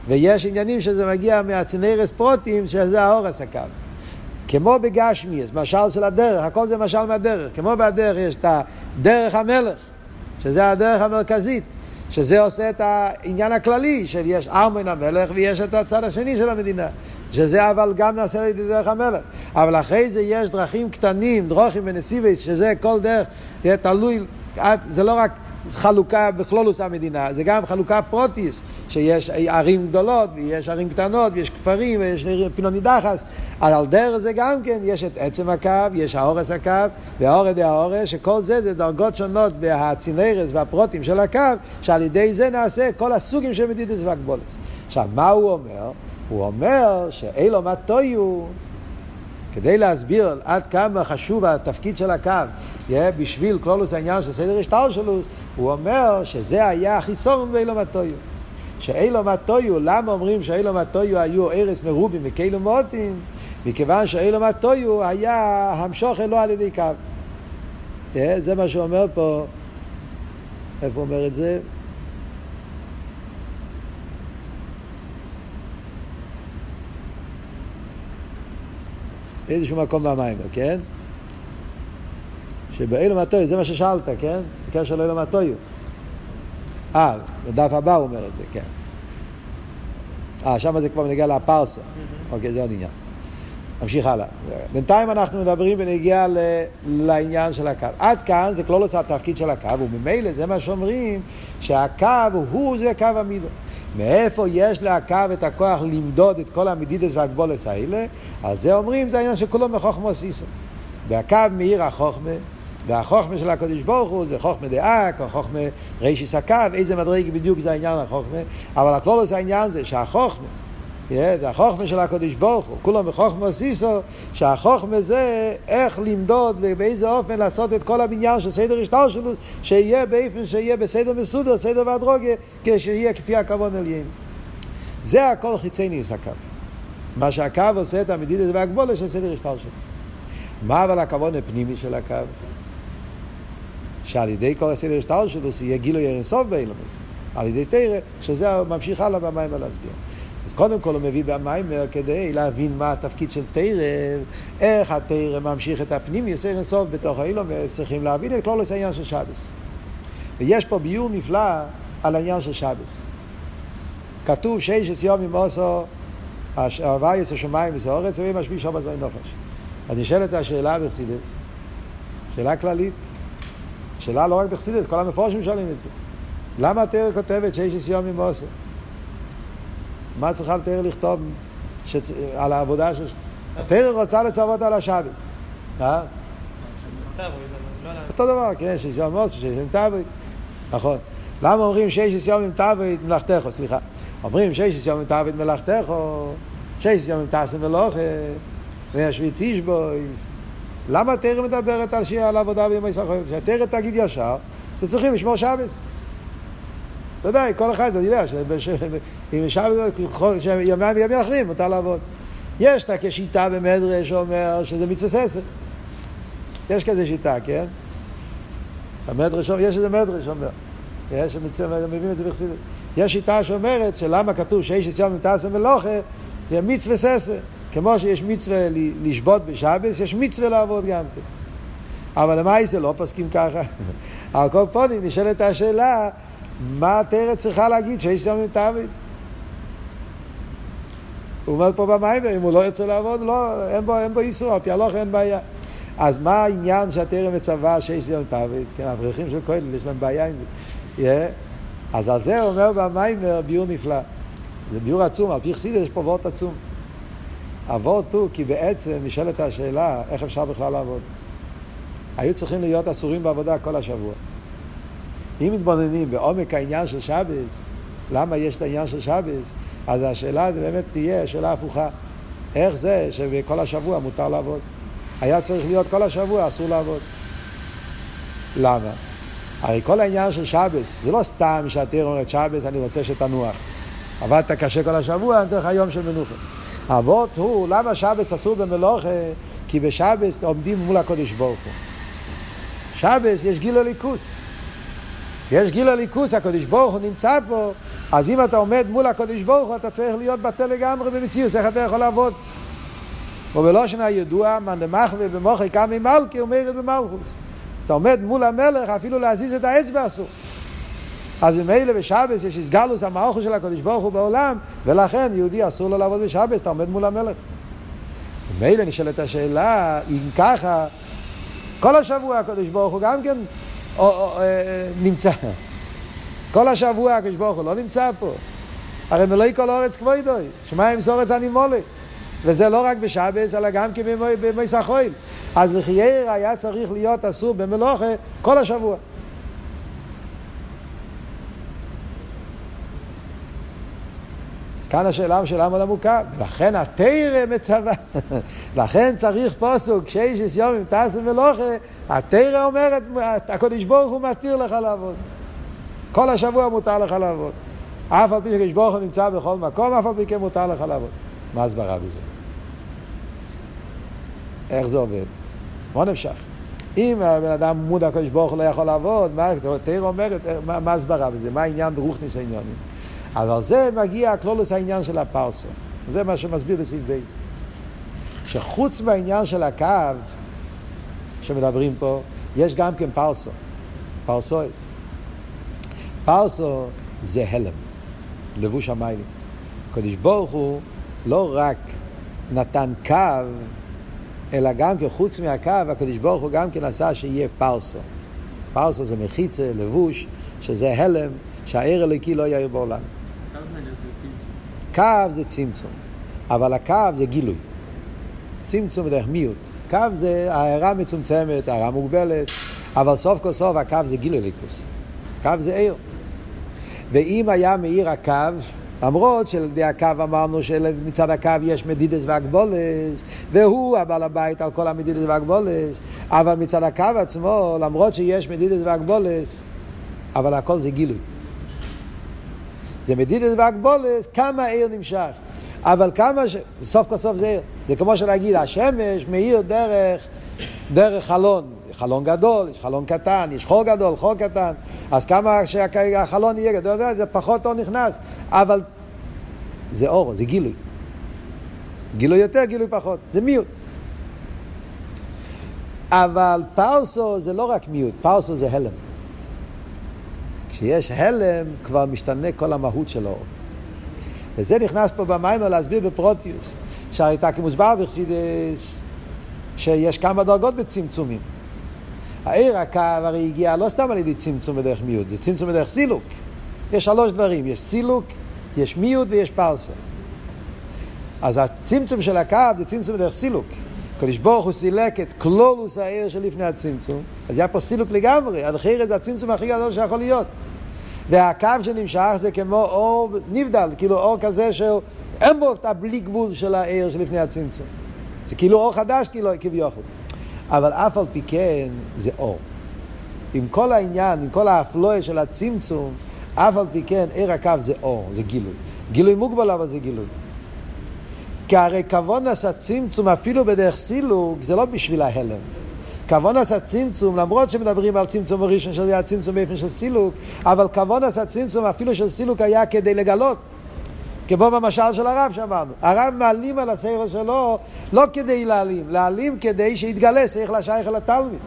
ויש עניינים שזה מגיע מהצנרס פרוטים, שזה האורס הקו. כמו בגשמיאס, משל של הדרך, הכל זה משל מהדרך. כמו בדרך יש את הדרך המלך, שזה הדרך המרכזית. שזה עושה את העניין הכללי, שיש ארמן המלך ויש את הצד השני של המדינה. שזה אבל גם נעשה על דרך המלך. אבל אחרי זה יש דרכים קטנים, דרוכים ונסיבס, שזה כל דרך, תלוי, זה לא רק חלוקה בכלולוס המדינה, זה גם חלוקה פרוטיס, שיש ערים גדולות ויש ערים קטנות ויש כפרים ויש פינות נידחס, אז על דרך זה גם כן יש את עצם הקו, יש האורס הקו והאורס דה האורס, שכל זה זה דרגות שונות בהצינרס והפרוטים של הקו, שעל ידי זה נעשה כל הסוגים של מדידס והגבולס. עכשיו, מה הוא אומר? הוא אומר שאילו מה טויו כדי להסביר עד כמה חשוב התפקיד של הקו yeah, בשביל כלולוס העניין של סדר השטר שלו, הוא אומר שזה היה החיסון באילו מטויו. שאילו מטויו, למה אומרים שאילו מטויו היו ארס מרובים וכאילו מוטים? מכיוון שאילו מטויו היה המשוך אלו על ידי קו. אה, זה מה שאומר פה, איפה אומר את זה? איזשהו מקום במים, כן? שבאילו מטויו, זה מה ששאלת, כן? בקשר לאילו מטויו. אה, בדף הבא הוא אומר את זה, כן. אה, שם זה כבר נגיע לפרסה. אוקיי, זה עוד עניין. נמשיך הלאה. בינתיים אנחנו מדברים ונגיע ל... לעניין של הקו. עד כאן זה כלולוס התפקיד של הקו, וממילא זה מה שאומרים, שהקו הוא זה קו המידו. מאיפה יש לקו את הכוח למדוד את כל המידידס והגבולס האלה? אז זה אומרים, זה העניין שכולו מחוכמו סיסו. והקו מאיר החוכמה, והחוכמה של הקדוש ברוך הוא זה חוכמה דאק, או חוכמה רישיס הקו, איזה מדרג בדיוק זה העניין החוכמה, אבל הכלולוס העניין זה שהחוכמה זה החוכמה של הקדוש ברוך הוא, כולם בחוכמה סיסו, שהחוכמה זה איך למדוד ובאיזה אופן לעשות את כל הבניין של סדר השטלשלוס, שיהיה באופן שיהיה בסדר מסודר, סדר והדרוגיה, כשיהיה כפי הכבוד עליין. זה הכל חיצי ניס הקו. מה שהקו עושה את המדידת והגבולה של סדר השטלשלוס. מה אבל הכבוד הפנימי של הקו? שעל ידי כל הסדר השטלשלוס יהיה גילוי אינסוף באילומס. על ידי תרא, שזה ממשיך הלאה במים להסביר. אז קודם כל הוא מביא במיימר כדי להבין מה התפקיד של תרא, איך התרא ממשיך את הפנים, יסר אינסוף בתוך האילום, צריכים להבין את כלולוס העניין של שבס. ויש פה ביור נפלא על העניין של שבס. כתוב ששת יומים עושו, הווייס השמיים וסעורץ, ואם השביעי שבת זמן נופש. אז נשאלת השאלה בחסידס, שאלה כללית, שאלה לא רק בחסידס, כל המפורשים שואלים את זה. למה התרא כותבת ששת יומים עושו? מה צריכה לתאר לכתוב שצ... על העבודה של... התרא רוצה לצוות על השבת. אה? אותו דבר, כן, שיש יום מוס, שיש יום תאווית. נכון. למה אומרים שיש יום עם תאווית מלאכתך, סליחה. אומרים שיש יום עם תאווית מלאכתך, שיש יום עם תעשה מלוכה, וישבי תשבויס. למה התרא מדברת על עבודה בימי סחויות? שהתרא תגיד ישר, שצריכים לשמור שבס. ודאי, כל אחד יודע ימיים וימים אחרים מותר לעבוד. יש את כשיטה במדרש שאומר שזה מצווה ססר. יש כזה שיטה, כן? המדרש, יש איזה מדרש שאומר. יש מביאים את זה בחסידות. יש שיטה שאומרת שלמה כתוב שיש יום תעשה מלוכה, זה מצווה ססר. כמו שיש מצווה לשבות בשבס, יש מצווה לעבוד גם כן. אבל למה זה לא פוסקים ככה? [LAUGHS] על כל פונים נשאלת השאלה מה התרא צריכה להגיד שיש שם תעביד? הוא אומר פה במים, אם הוא לא ירצה לעבוד, לא, אין בו, בו איסור, על פי הלוך אין בעיה. אז מה העניין שהתרא מצווה שיש יום תעביד? כן, האברכים של כהן, יש להם בעיה עם זה. Yeah. אז על זה אומר במיימר ביור נפלא. זה ביור עצום, על פי חסידה יש פה וורט עצום. הוורט הוא כי בעצם נשאלת השאלה איך אפשר בכלל לעבוד. היו צריכים להיות אסורים בעבודה כל השבוע. אם מתבוננים בעומק העניין של שבס, למה יש את העניין של שבס, אז השאלה באמת תהיה שאלה הפוכה. איך זה שבכל השבוע מותר לעבוד? היה צריך להיות כל השבוע אסור לעבוד. למה? הרי כל העניין של שבס, זה לא סתם שהתיר אומרת שבס, אני רוצה שתנוח. עבדת קשה כל השבוע, אני אתן לך יום של מנוחה. אבות הוא, למה שבס אסור במלוכה? כי בשבס עומדים מול הקודש ברוך הוא. שבס יש גיל הליכוס. יש גיל הליכוס, הקדוש ברוך הוא נמצא פה, אז אם אתה עומד מול הקדוש ברוך הוא, אתה צריך להיות בטל לגמרי במציאות, איך אתה יכול לעבוד? ובלושן הידוע, מאן דמחווה במוחי קמי מלכי ומרד במלכוס. אתה עומד מול המלך, אפילו להזיז את האצבע אסור. אז ממילא בשבס יש הסגלוס המערכו של הקדוש ברוך הוא בעולם, ולכן יהודי אסור לו לעבוד בשבס, אתה עומד מול המלך. ממילא נשאלת השאלה, אם ככה, כל השבוע הקדוש ברוך הוא גם כן או, או, אה, נמצא. כל השבוע הקדוש ברוך הוא לא נמצא פה. הרי מלואי כל אורץ כבודוי, שמיים סורץ אני מולה. וזה לא רק בשבס, אלא גם כן במויס החויל. אז לחייר היה צריך להיות אסור במלוכה כל השבוע. כאן השאלה שאלה מאוד עמוקה, ולכן התרא מצווה, [LAUGHS] לכן צריך פוסוק, כשיש יום אם תעשו מלוכה, התרא אומרת, הקדוש ברוך הוא מתיר לך לעבוד. כל השבוע מותר לך לעבוד. אף על פי שקדוש ברוך הוא נמצא בכל מקום, אף על פי כן מותר לך לעבוד. מה הסברה בזה? איך זה עובד? מה נמשך? אם הבן אדם מודע הקדוש ברוך הוא לא יכול לעבוד, מה תראה אומרת, מה הסברה בזה? מה העניין ברוכניס העניונים? אז על זה מגיע הכלולוס העניין של הפרסו. זה מה שמסביר בסעיף בייס. שחוץ מהעניין של הקו שמדברים פה, יש גם כן פרסו, פרסואס. פרסו זה הלם, לבוש המיילים. הקדוש ברוך הוא לא רק נתן קו, אלא גם כן חוץ מהקו, הקדוש ברוך הוא גם כן עשה שיהיה פרסו. פרסו זה מחיצה, לבוש, שזה הלם, שהעיר הלקי לא יאיר בעולם. קו זה צמצום, אבל הקו זה גילוי. צמצום בדרך מיעוט. קו זה הערה מצומצמת, הערה מוגבלת, אבל סוף כל סוף הקו זה גילוי ליכוס. קו זה עיר. ואם היה מאיר הקו, למרות שעל ידי הקו אמרנו שמצד הקו יש מדידס והגבולס, והוא הבעל הבית על כל המדידס והגבולס, אבל מצד הקו עצמו, למרות שיש מדידס והגבולס, אבל הכל זה גילוי. זה מדידס והגבולס, כמה עיר נמשך. אבל כמה ש... סוף כל סוף זה עיר. זה כמו שלהגיד, השמש מאיר דרך, דרך חלון. חלון גדול, יש חלון קטן, יש חור גדול, חור קטן, אז כמה שהחלון יהיה גדול, זה פחות אור נכנס, אבל זה אור, זה גילוי. גילוי יותר, גילוי פחות, זה מיעוט. אבל פרסו זה לא רק מיעוט, פרסו זה הלם. כשיש הלם, כבר משתנה כל המהות של האור. וזה נכנס פה במיימר להסביר בפרוטיוס, שהייתה כמוסבר בחסידס, שיש כמה דרגות בצמצומים. העיר הקו הרי הגיע לא סתם על ידי צמצום בדרך מיעוט, זה צמצום בדרך סילוק. יש שלוש דברים, יש סילוק, יש מיעוט ויש פרסה. אז הצמצום של הקו זה צמצום בדרך סילוק. הקדוש ברוך הוא סילק את קלולוס העיר שלפני הצמצום, אז היה פה סילוק לגמרי, אז אחרי זה הצמצום הכי גדול שיכול להיות. והקו שנמשך זה כמו אור נבדל, כאילו אור כזה שאין בו את הבלי גבול של העיר שלפני הצמצום. זה כאילו אור חדש כאילו, כביכול. אבל אף על פי כן זה אור. עם כל העניין, עם כל האפלואה של הצמצום, אף על פי כן עיר הקו זה אור, זה גילוי. גילוי מוגבל אבל זה גילוי. כי הרי כבון עשה צמצום אפילו בדרך סילוק זה לא בשביל ההלם. כבון עשה צמצום, למרות שמדברים על צמצום הראשון שזה היה צמצום באופן של סילוק, אבל כבון עשה צמצום אפילו של סילוק היה כדי לגלות. כמו במשל של הרב שאמרנו. הרב מעלים על הסייכל שלו לא כדי להעלים, להעלים כדי שיתגלה שכל השייך אל התלמיד.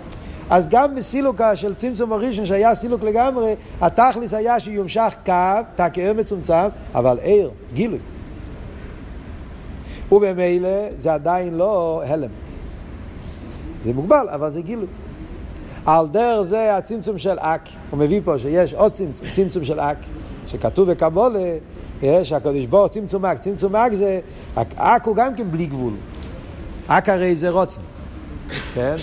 אז גם בסילוקה של צמצום הראשון שהיה סילוק לגמרי, התכלס היה שיומשך קו, תא כאר מצומצם, אבל ער, גילוי. ובמילא זה עדיין לא הלם. זה מוגבל, אבל זה גילוי. על דרך זה הצמצום של אק, הוא מביא פה שיש עוד צמצום, צמצום של אק, שכתוב בקבולה, שהקדוש ברוך צמצום אק, צמצום אק זה, אק הוא גם כן בלי גבול. אק הרי זה רוצן, כן?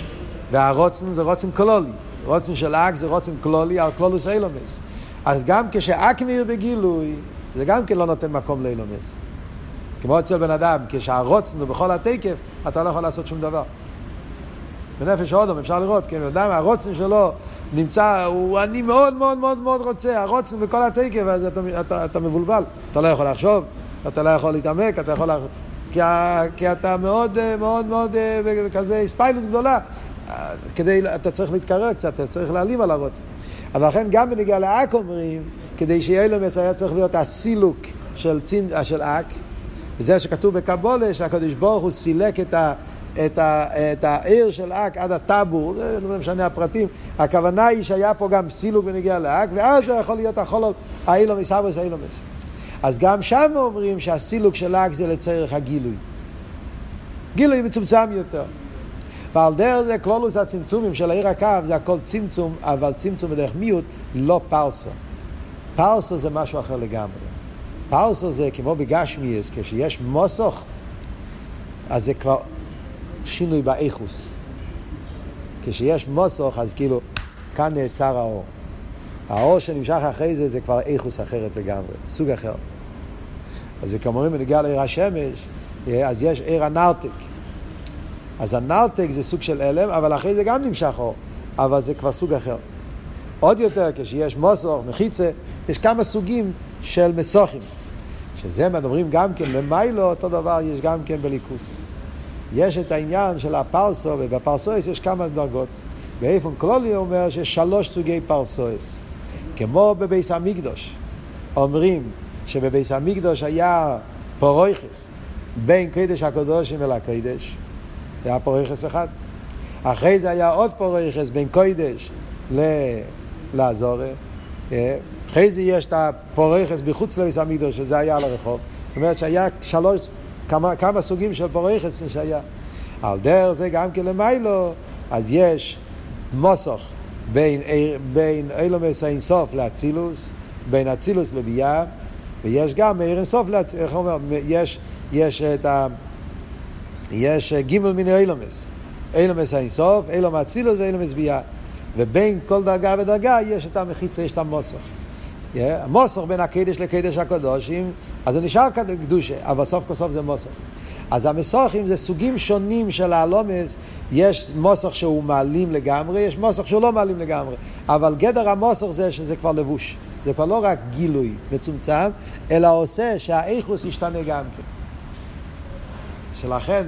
והרוצן זה רוצן קלולי. רוצן של אק זה רוצן קלולי על קלולוס אילומס. אז גם כשאק מאיר בגילוי, זה גם כן לא נותן מקום לאילומס. כמו אצל בן אדם, כשהרוצן הוא בכל התקף, אתה לא יכול לעשות שום דבר. בנפש האודום אפשר לראות, כן, אדם, הרוצן שלו נמצא, הוא אני מאוד מאוד מאוד מאוד רוצה, הרוצן בכל התקף, אז אתה, אתה, אתה מבולבל, אתה לא יכול לחשוב, אתה לא יכול להתעמק, אתה יכול... כי, כי אתה מאוד מאוד מאוד כזה ספיילוס גדולה, כדי, אתה צריך להתקרר קצת, אתה צריך להעלים על הרוצן. אבל לכן גם בנגיעה לאק אומרים, כדי שיהיה למס היה צריך להיות הסילוק של, צין, של אק, וזה שכתוב בקבולה, שהקדוש ברוך הוא סילק את ה... את, ה, את העיר של אק עד הטאבור, זה לא משנה הפרטים, הכוונה היא שהיה פה גם סילוק בנגיעה לאק, ואז זה יכול להיות החולות האילומס, אבוס האילומס. אז גם שם אומרים שהסילוק של אק זה לצורך הגילוי. גילוי מצומצם יותר. ועל דרך זה כלולוס הצמצומים של העיר הקו זה הכל צמצום, אבל צמצום בדרך מיעוט, לא פרסו. פרסו זה משהו אחר לגמרי. פרסו זה כמו בגשמיאס, כשיש מוסוך, אז זה כבר שינוי באיכוס. כשיש מוסוך, אז כאילו, כאן נעצר האור. האור שנמשך אחרי זה, זה כבר איכוס אחרת לגמרי, סוג אחר. אז זה כמו אומרים בנגיע לעיר השמש, אז יש עיר הנרתק. אז הנרתק זה סוג של הלם, אבל אחרי זה גם נמשך אור, אבל זה כבר סוג אחר. עוד יותר, כשיש מוסור, מחיצה, יש כמה סוגים של מסוכים. שזה מדברים גם כן במיילו, אותו דבר יש גם כן בליכוס. יש את העניין של הפרסו, ובפרסואס יש כמה דרגות. באיפן כלולי אומר שיש שלוש סוגי פרסואס. כמו בביס המקדוש, אומרים שבביס המקדוש היה פורויכס בין קדש הקדושים אל הקדש, היה פורויכס אחד. אחרי זה היה עוד פורויכס בין קדש לעזורה. אה, אחרי זה יש את הפורויכס בחוץ לביס המקדוש, שזה היה על הרחוב. זאת אומרת שהיה שלוש, כמה, כמה סוגים של פורויכס שהיה. על דרך זה גם כן למיילו, אז יש מוסוך בין, בין אילומס האינסוף לאצילוס, בין אצילוס לביאה, ויש גם מאיר אינסוף לאצילוס, איך אומר, יש, יש את ה... יש גימל מיני אילומס, אילומס האינסוף, אילום האצילוס ואילומס ביאה. ובין כל דרגה ודרגה יש את המחיצה, יש את המוסך. Yeah, המוסך בין הקדש לקדש הקדושים, אז זה נשאר קדושה, אבל סוף כל סוף זה מוסך. אז המסוכים זה סוגים שונים של הלומס, יש מוסך שהוא מעלים לגמרי, יש מוסך שהוא לא מעלים לגמרי, אבל גדר המוסך זה שזה כבר לבוש, זה כבר לא רק גילוי מצומצם, אלא עושה שהאיכוס ישתנה גם כן. שלכן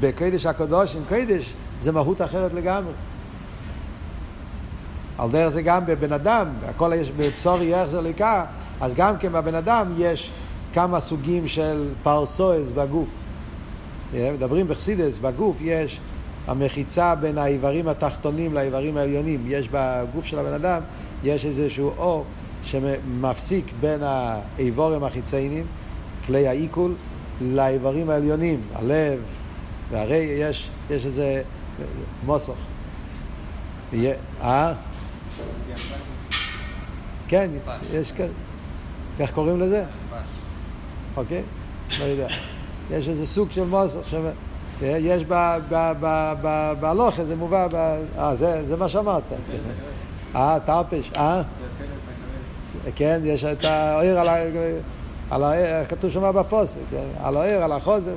בקדש הקדוש עם קדש זה מהות אחרת לגמרי. על דרך זה גם בבן אדם, הכל יש בבשורי איך זה לקה, אז גם כן בבן אדם יש כמה סוגים של פרסואס בגוף. מדברים בחסידס, בגוף יש המחיצה בין האיברים התחתונים לאיברים העליונים. יש בגוף של הבן אדם, יש איזשהו אור שמפסיק בין האיבורים החיציינים, כלי העיכול, לאיברים העליונים, הלב, והרי יש, יש איזה מוסוך. אה? כן, יש כזה. איך קוראים לזה? אוקיי? לא יודע. יש איזה סוג של מוסך, יש בהלוכה, זה מובא, אה, זה מה שאמרת. אה, תרפש, אה? כן, יש את העיר על העיר, כתוב שם בפוסק, כן? על העיר, על החוזר.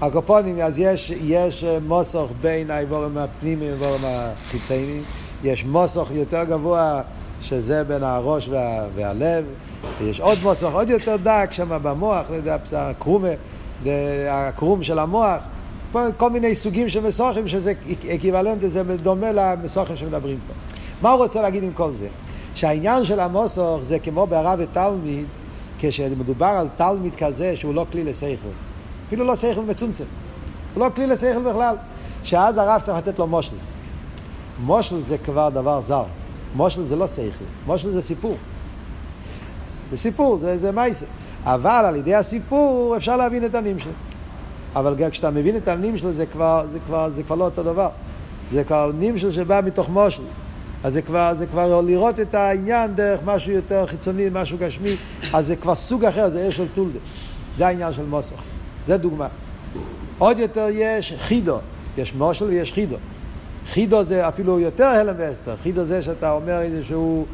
הקופונים, אז יש, יש מוסוך בין האיבורים הפנימיים לאיבורים החיצוניים, יש מוסוך יותר גבוה שזה בין הראש וה, והלב, ויש עוד מוסוך עוד יותר דק שם במוח, הקרומה. הקרום של המוח, כל מיני סוגים של מסוכים שזה אקיוולנטי, זה דומה למסוכים שמדברים פה. מה הוא רוצה להגיד עם כל זה? שהעניין של המוסוך זה כמו בהרב ותלמיד, כשמדובר על תלמיד כזה שהוא לא כלי לשכל. אפילו לא שכל מצומצם. הוא לא כלי לשכל בכלל. שאז הרב צריך לתת לו מושל. מושל זה כבר דבר זר. מושל זה לא שכל. מושל זה סיפור. זה סיפור, זה, זה מייסר. אבל על ידי הסיפור אפשר להבין את הנים שלו. אבל גם כשאתה מבין את הנים שלו זה כבר, זה כבר, זה כבר לא אותו דבר. זה כבר נים שלו שבא מתוך מושל. אז זה כבר, זה כבר לראות את העניין דרך משהו יותר חיצוני, משהו גשמי, אז זה כבר סוג אחר, זה עיר של טולדה. זה העניין של מוסך. זה דוגמה. עוד יותר יש חידו. יש מושל ויש חידו. חידו זה אפילו יותר הלם ואסתר. חידו זה שאתה אומר איזשהו...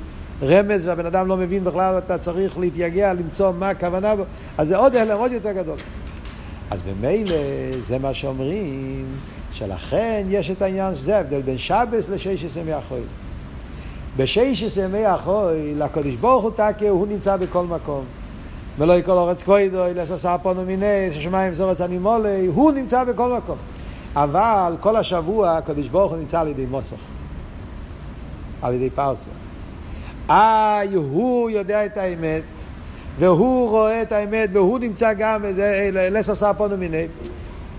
רמז והבן אדם לא מבין בכלל, אתה צריך להתייגע, למצוא מה הכוונה אז זה עוד הלם עוד יותר גדול. אז במילא זה מה שאומרים, שלכן יש את העניין שזה ההבדל בין שבס לששת ימי החול. בששת ימי החול, לקדוש ברוך הוא תקה, הוא נמצא בכל מקום. ולא יקול אורץ כבודו, לססר פונו מיני, ששמיים זורץ אני מולי, הוא נמצא בכל מקום. אבל כל השבוע הקדוש ברוך הוא נמצא על ידי מוסך, על ידי פרסיה. אה, הוא יודע את האמת, והוא רואה את האמת, והוא נמצא גם, לס עשה פונו מיני.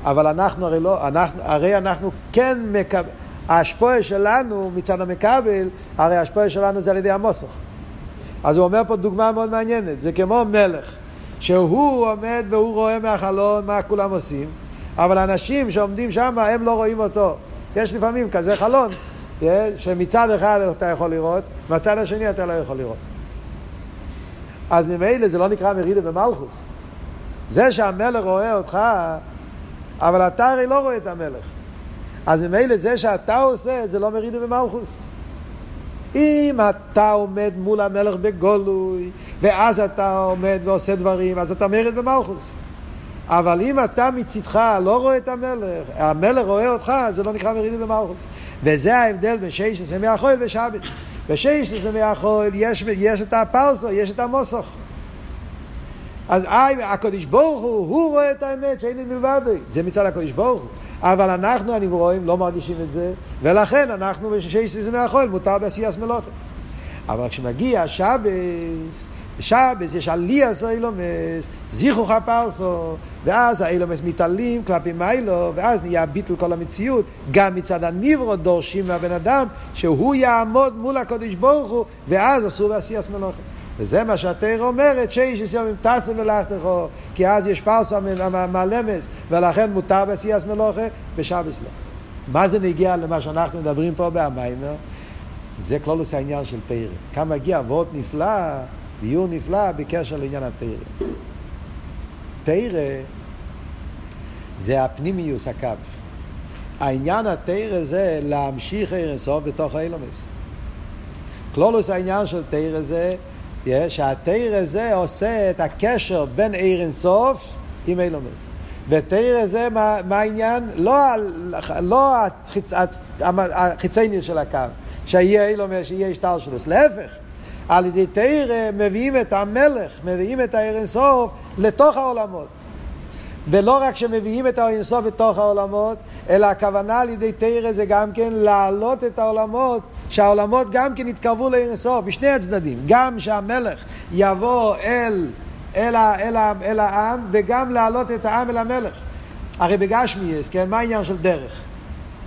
אבל אנחנו הרי לא, אנחנו, הרי אנחנו כן מקבל, ההשפועה שלנו מצד המקבל, הרי ההשפועה שלנו זה על ידי המוסך. אז הוא אומר פה דוגמה מאוד מעניינת, זה כמו מלך, שהוא עומד והוא רואה מהחלון מה כולם עושים, אבל אנשים שעומדים שם הם לא רואים אותו. יש לפעמים כזה חלון, שמצד אחד אתה יכול לראות, מהצד השני אתה לא יכול לראות. אז ממילא זה לא נקרא מרידה במלכוס. זה שהמלך רואה אותך, אבל אתה הרי לא רואה את המלך. אז ממילא זה שאתה עושה, זה לא מרידה במלכוס. אם אתה עומד מול המלך בגולוי, ואז אתה עומד ועושה דברים, אז אתה מרד במלכוס. אבל אם אתה מצידך לא רואה את המלך, המלך רואה אותך, זה לא נקרא מרידים במלכוס. וזה ההבדל בין שש עשרה ימי החול ושבת. בשש זה מהחול יש, יש את הפרסו, יש את המוסוך. אז אי, הקדוש ברוך הוא, הוא רואה את האמת שאין מלבד זה מצד הקדוש ברוך הוא. אבל אנחנו הנברואים לא מרגישים את זה, ולכן אנחנו בשש זה מהחול מותר בעשיית מלוכה. אבל כשמגיע השבס, בשבס יש עליאס אילומס, זיכוך הפרסו, ואז האילומס מתעלים כלפי מיילו, ואז נהיה ביטל כל המציאות. גם מצד הניברו דורשים מהבן אדם שהוא יעמוד מול הקודש ברוך הוא, ואז אסור בעשיית מלוכה. וזה מה שהתאר אומרת, שיש יום אם טסם ולכתכו, כי אז יש פרסה מהלמס, ולכן מותר בעשיית מלוכה, בשבס לא. מה זה נגיע למה שאנחנו מדברים פה בהמיימר? זה כלולוס העניין של תרא. כאן מגיע אבות נפלא, ביור נפלא בקשר לעניין התרא. תרא זה הפנימיוס הקו. העניין התרא זה להמשיך אירסוף בתוך האילומס. כלולוס העניין של תרא זה שהתרא זה עושה את הקשר בין אירסוף עם אילומס. ותרא זה מה, מה העניין? לא, לא החיצ, החיצייני של הקו. שיהיה אילומר, שיהיה השטר שלו. להפך, על ידי תרא מביאים את המלך, מביאים את הארנסוף לתוך העולמות. ולא רק שמביאים את האינסוף לתוך העולמות, אלא הכוונה על ידי תרא זה גם כן להעלות את העולמות, שהעולמות גם כן יתקרבו לאינסוף, בשני הצדדים. גם שהמלך יבוא אל, אל, אל, אל, אל העם, וגם להעלות את העם אל המלך. הרי בגשמיאס, כן, מה העניין של דרך?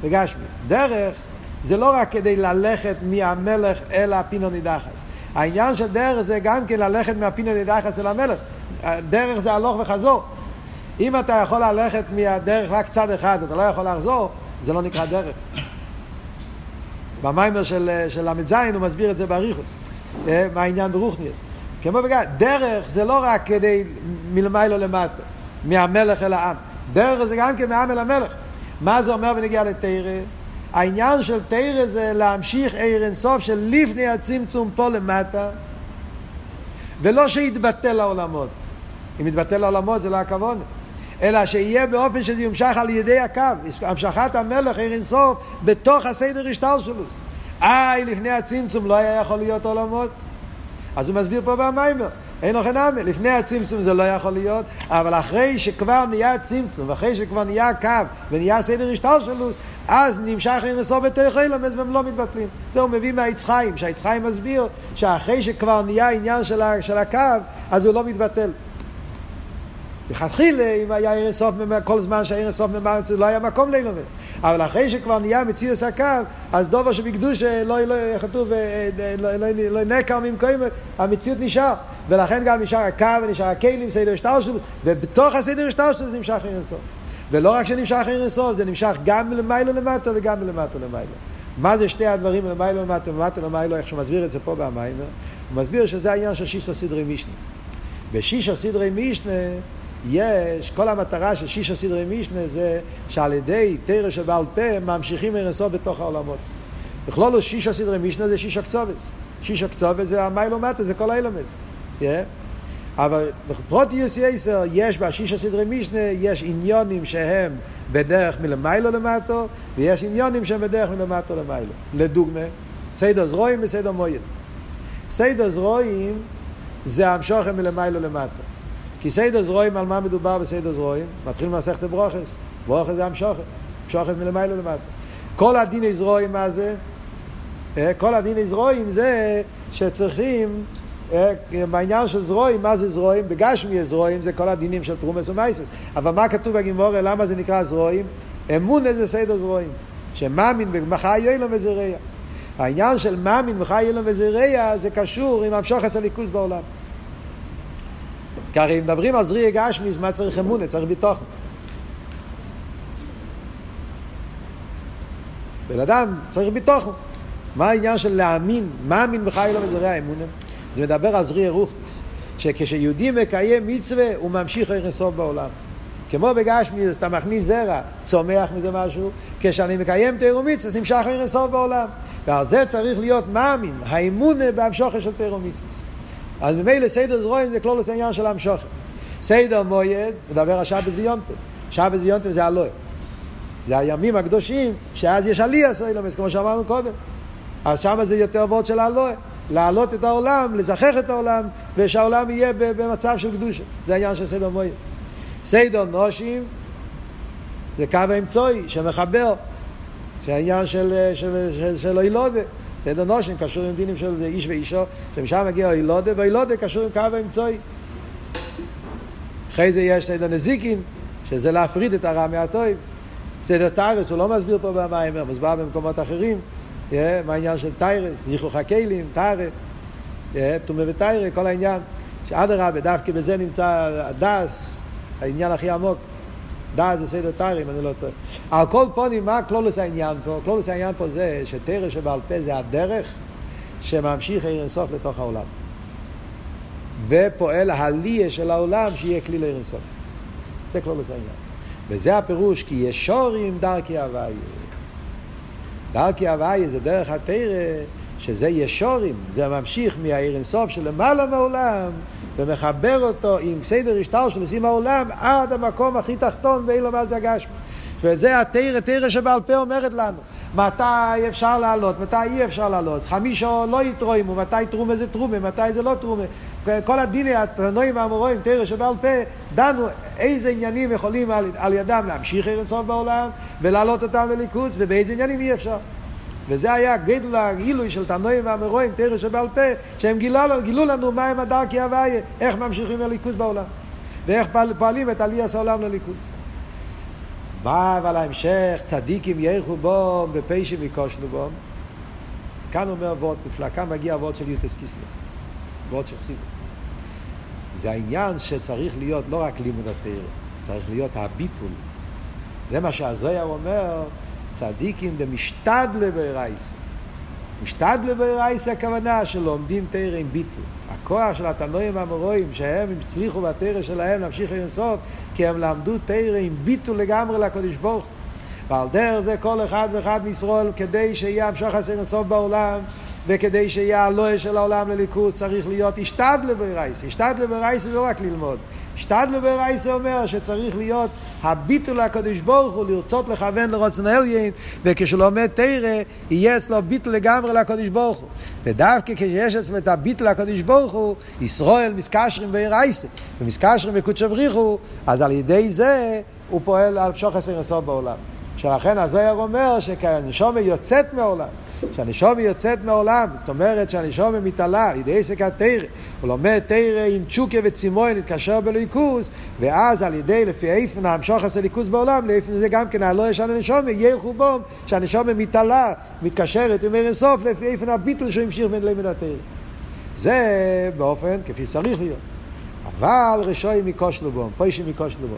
בגשמיאס. דרך זה לא רק כדי ללכת מהמלך אל הפינו נידחס. העניין של דרך זה גם כן ללכת מהפינו נידחס אל המלך. דרך זה הלוך וחזור. אם אתה יכול ללכת מהדרך רק צד אחד, אתה לא יכול לחזור, זה לא נקרא דרך. במיימר של, של ל"ז הוא מסביר את זה באריכוס. אה, מה העניין ברוכניאס. כמו בגלל, דרך זה לא רק כדי מלמיילו למטה, מהמלך אל העם. דרך זה גם כן מהעם אל המלך. מה זה אומר בנגיע לתרא? העניין של תרא זה להמשיך עיר אינסוף של לפני הצמצום פה למטה, ולא שיתבטל העולמות. אם יתבטל העולמות זה לא הכוונה. אלא שיהיה באופן שזה יומשך על ידי הקו, המשכת המלך עיר אינסוף בתוך הסדר השטלשלוס. איי, לפני הצמצום לא היה יכול להיות עולמות. אז הוא מסביר פה במיימר. אין אוכל נאמר, לפני הצמצום זה לא יכול להיות, אבל אחרי שכבר נהיה צמצום, ואחרי שכבר נהיה קו, ונהיה סדר השטלשלוס, אז נמשך אין לסוף בתוך אילם, והם לא מתבטלים. זה הוא מביא מהעץ חיים, שהעץ חיים מסביר שאחרי שכבר נהיה עניין של, של הקו, אז הוא לא מתבטל. לכתחילה, אם היה ערן סוף, כל זמן שהערן סוף ממארץ, לא היה מקום לאילומס. אבל אחרי שכבר נהיה מציאוס הקו, אז דובר שבקדוש, לא, לא, כתוב, אה, אה, לא, לא, לא, לא נקר ממקוים, המציאות נשאר. ולכן גם נשאר הקו ונשאר הכלים, סדר שטר שלו, ובתוך הסדר שטר שלו נמשך ערן סוף. ולא רק שנמשך ערן סוף, זה נמשך גם מלמיילו למטה וגם מלמטה למיילו. מה זה שתי הדברים מלמיילו למטה ומלמטה למיילו, איך שהוא מסביר את זה פה במיימר? הוא מסביר שזה העניין של שישה סדרי משנה. בשישה סדרי משנה יש, כל המטרה של שישה סדרי משנה זה שעל ידי תרא שבעל פה ממשיכים מרסו בתוך העולמות. בכלול שישה סדרי משנה זה שישה קצובס. שישה קצובס זה המיילו מטה, זה כל האילומס. Yeah. אבל בפרוטיוס יסר יש בשישה סדרי משנה, יש עניונים שהם בדרך מלמיילו למטו, ויש עניונים שהם בדרך מלמטו למיילו. לדוגמה, סדר זרועים וסדר מויל. סדר זרועים זה המשוכם מלמיילו למטו. כי סדר זרועים, על מה מדובר בסדר זרועים? מתחיל ממסכת ברוכס. ברוכס זה המשוכם. המשוכם מלמיילו למטו. כל הדיני זרועים מה זה? אה, כל הדיני זרועים זה שצריכים בעניין של זרועים, מה זה זרועים? בגשמי זרועים, זה כל הדינים של תרומס ומייסס. אבל מה כתוב בגימורה, למה זה נקרא זרועים? אמון איזה סדר זרועים. שמאמין במחי ילום וזרע. העניין של מאמין במחי ילום וזרע זה קשור עם המשוחס הליכוז בעולם. כי הרי מדברים על זריע גשמיס, מה צריך אמונה? צריך ביטוחן. בן אדם צריך ביטוחן. מה העניין של להאמין? מאמין בחי ילום וזרע אמונה? זה מדבר על זריר רוחניס, שכשיהודי מקיים מצווה הוא ממשיך ערך סוף בעולם. כמו בגשמי, אתה מכניס זרע, צומח מזה משהו, כשאני מקיים תירו מצווה, נמשך ערך סוף בעולם. ועל זה צריך להיות מאמין, האמונה בהמשוכר של תירו מצווה. אז ממילא סדר זרועים זה כלולוס העניין של המשוכר. סדר מויד, מדבר על שבס ויונטף. שבס ויונטף זה הלוי. זה הימים הקדושים, שאז יש עלייה סוילומס, כמו שאמרנו קודם. אז שם זה יותר וורד של הלואה. להעלות את העולם, לזכח את העולם, ושהעולם יהיה במצב של קדושה. זה העניין של סדר מויר. סדר נושים זה קו האמצעי שמחבר, שהעניין של, של, של, של אילודה. סדר נשים קשור עם דינים של איש ואישה, שמשם מגיע הולדה, והולדה קשור עם קו האמצעי. אחרי זה יש סדר נזיקין, שזה להפריד את הרע מהטוב. סדר טהרות הוא לא מסביר פה במאמר, מסביר במקומות אחרים. מה העניין של טהרות, זיכוך הכלים, טהרה, טומאה וטהרה, כל העניין. שאדרבה, דווקא בזה נמצא הדעת, העניין הכי עמוק. דעת זה סדר אם אני לא טועה. על כל פונים, מה כלולוס העניין פה? כלולוס העניין פה זה שטיירה שבעל פה זה הדרך שממשיך עיר אינסוף לתוך העולם. ופועל העלייה של העולם שיהיה כלי לעיר. זה כלולוס העניין. וזה הפירוש, כי ישורים דרכי הוויה. דרכי הוויה זה דרך התרא, שזה ישורים, זה ממשיך מהעיר אינסוף של למעלה מעולם, ומחבר אותו עם סדר השטר של עושים העולם עד המקום הכי תחתון ואילו מה זה הגשמי. וזה התרא, תרא שבעל פה אומרת לנו. מתי אפשר לעלות, מתי אי אפשר לעלות, חמישו לא יתרוימו, מתי תרומה זה תרומה, מתי זה לא תרומה. כל הדיני התנועים והמורואים, תרא שבעל פה, דנו איזה עניינים יכולים על, על ידם להמשיך סוף בעולם ולהעלות אותם לליכוז, ובאיזה עניינים אי אפשר. וזה היה גדל הגילוי של תנועים והמרואים, תרא שבעל פה, שהם גילו, גילו לנו מהם הדרכי הוויה, איך ממשיכים לליכוז בעולם, ואיך פועלים את עליית העולם לליכוז. בא אבל ההמשך, צדיקים ירחו בו ופשע מקושנו בו. אז כאן אומר וורט נפלא, כאן מגיע הוורד של יוטס קיסלו, וורט של חסידס. זה העניין שצריך להיות לא רק לימוד התרא, צריך להיות הביטול. זה מה שהזויה אומר, צדיקים דמשתדלה ברייסה. משתדלה ברייסה הכוונה שלומדים תרא עם ביטול. הכוח של התנועים והמורואים, שהם הצליחו בתרא שלהם להמשיך אינסוף, כי הם למדו תרא עם ביטול לגמרי לקדוש ברוך ועל דרך זה כל אחד ואחד מישראל, כדי שיהיה המשוך אינסוף בעולם, וכדי שיהיה הלואה של העולם לליכוז, צריך להיות השתדלה ברייסה. השתדלה ברייסה זה לא רק ללמוד. השתדלו ברייסה אומר שצריך להיות הביטול לקדוש ברוך הוא, לרצות לכוון לרוצן עליין, וכשלומד תרא, יהיה אצלו ביטול לגמרי לקדוש ברוך הוא. ודווקא כשיש אצלו את הביטול לקדוש ברוך הוא, ישראל מסקשרים ברייסה, ומסקשרים בקודשא בריחו, אז על ידי זה הוא פועל על פשוח עשר בעולם. שלכן הזוהר אומר שכנשומה יוצאת מעולם. שהנשומה יוצאת מעולם, זאת אומרת שהנשומה מתעלה על ידי עסק התרא, הוא לומד תרא עם צ'וקה וצימוי, נתקשר בליכוס, ואז על ידי לפי איפן המשוך עשה ליכוס בעולם, לאיפן זה גם כן הלא ישן הנשומה, ילכו בו, שהנשומה מתעלה, מתקשרת עם ערן סוף, לפי איפן הביטל שהוא המשיך בין לימד התרא. זה באופן כפי שצריך להיות. אבל רשוי מקושלו בו, פוישי מקושלו בו.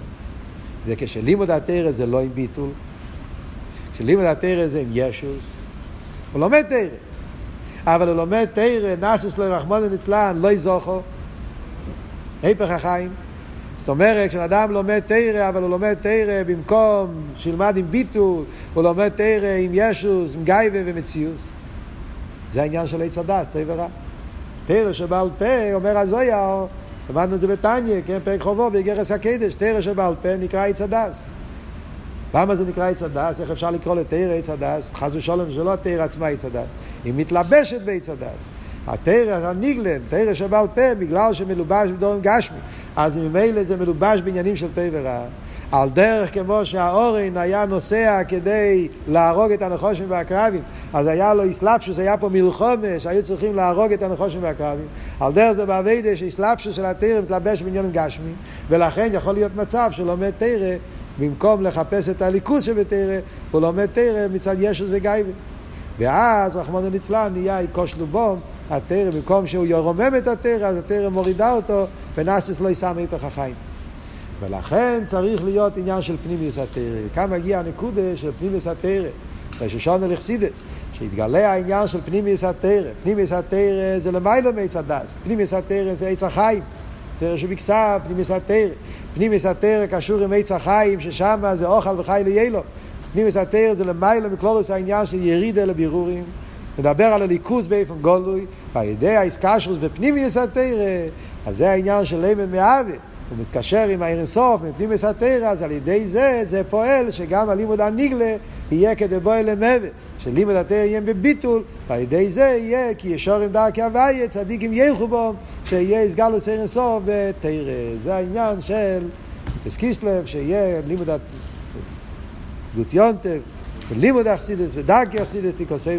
זה כשלימוד התרא זה לא עם ביטול, כשלימוד התרא זה עם ישוס, הוא לומד תרא. אבל הוא לומד תרא, נסוס לו רחמון ונצלן, לא יזוכו. היפך החיים. זאת אומרת, כשאדם לומד תרא, אבל הוא לומד תרא במקום שילמד עם ביטול, הוא לומד תורה עם ישות, עם גאווה ומציאות. זה העניין של עץ הדעת, טוב ורע. תורה שבעל פה, אומר הזוהר, למדנו את זה בתניא, כן, פרק חובו, באגרת הקודש, תורה שבעל פה נקרא עץ הדעת. למה זה נקרא עץ הדעת? איך אפשר לקרוא לתורה עץ הדעת? חס ושלום זה לא התורה עצמה עץ הדעת, היא מתלבשת בעץ הדעת. התורה הנגלית, תורה שבעל פה, בגלל שמלובש בדברים גשמיים, אז ממילא זה מלובש בעניינים של טבע רע. על דרך כמו שהאורן היה נוסע כדי להרוג את הנחושים והקרבים, אז היה לו איסלאפשוס, היה פה מלחומה שהיו צריכים להרוג את הנחושים והקרבים. על דרך זה באביידה שאיסלאפשוס של התרא מתלבש בעניינים גשמי, ולכן יכול להיות מצב שלומד תרא במקום לחפש את הליכוז שבתרא, הוא לומד תרא מצד ישוס וגייבה. ואז רחמנא ליצלן נהיה איקוש לובום, התרא, במקום שהוא ירומם את התרא, אז התרא מורידה אותו, ונאסס לא יישם היפך החיים. ולכן צריך להיות עניין של פנימיוס התרא. כאן מגיע הנקודה של פנימיוס התרא, בשושון אלכסידס, שהתגלה העניין של פנימיוס התרא. פנימיוס התרא זה למיילא מעץ הדס, פנימיוס התרא זה עץ החיים. תרא שבכסף, פנימיוס התרא. פנימיס התרא קשור עם עץ החיים, ששם זה אוכל וחי ליילו. פנימיס התרא זה למעלה מכלולוס העניין של ירידה לבירורים. מדבר על הליכוז באופן גולוי, ועל ידי האיסקשרוס בפנימיוס התרא, אז זה העניין של לימן מאווה. הוא מתקשר עם העיר אינסוף, מפנים הסתירה, אז על ידי זה, זה פועל שגם הלימוד הניגלה יהיה כדי בואי למוות. שלימוד התרא יהיה בביטול, ועל ידי זה יהיה כי ישורים דרכי הוויה, צדיקים ילכו בו, שיהיה הסגלוס עיר אינסוף בתרא. זה העניין של תסקיסלב, שיהיה לימוד גוטיונטב, לימוד אכסידס ודרכי אכסידס תיקוסי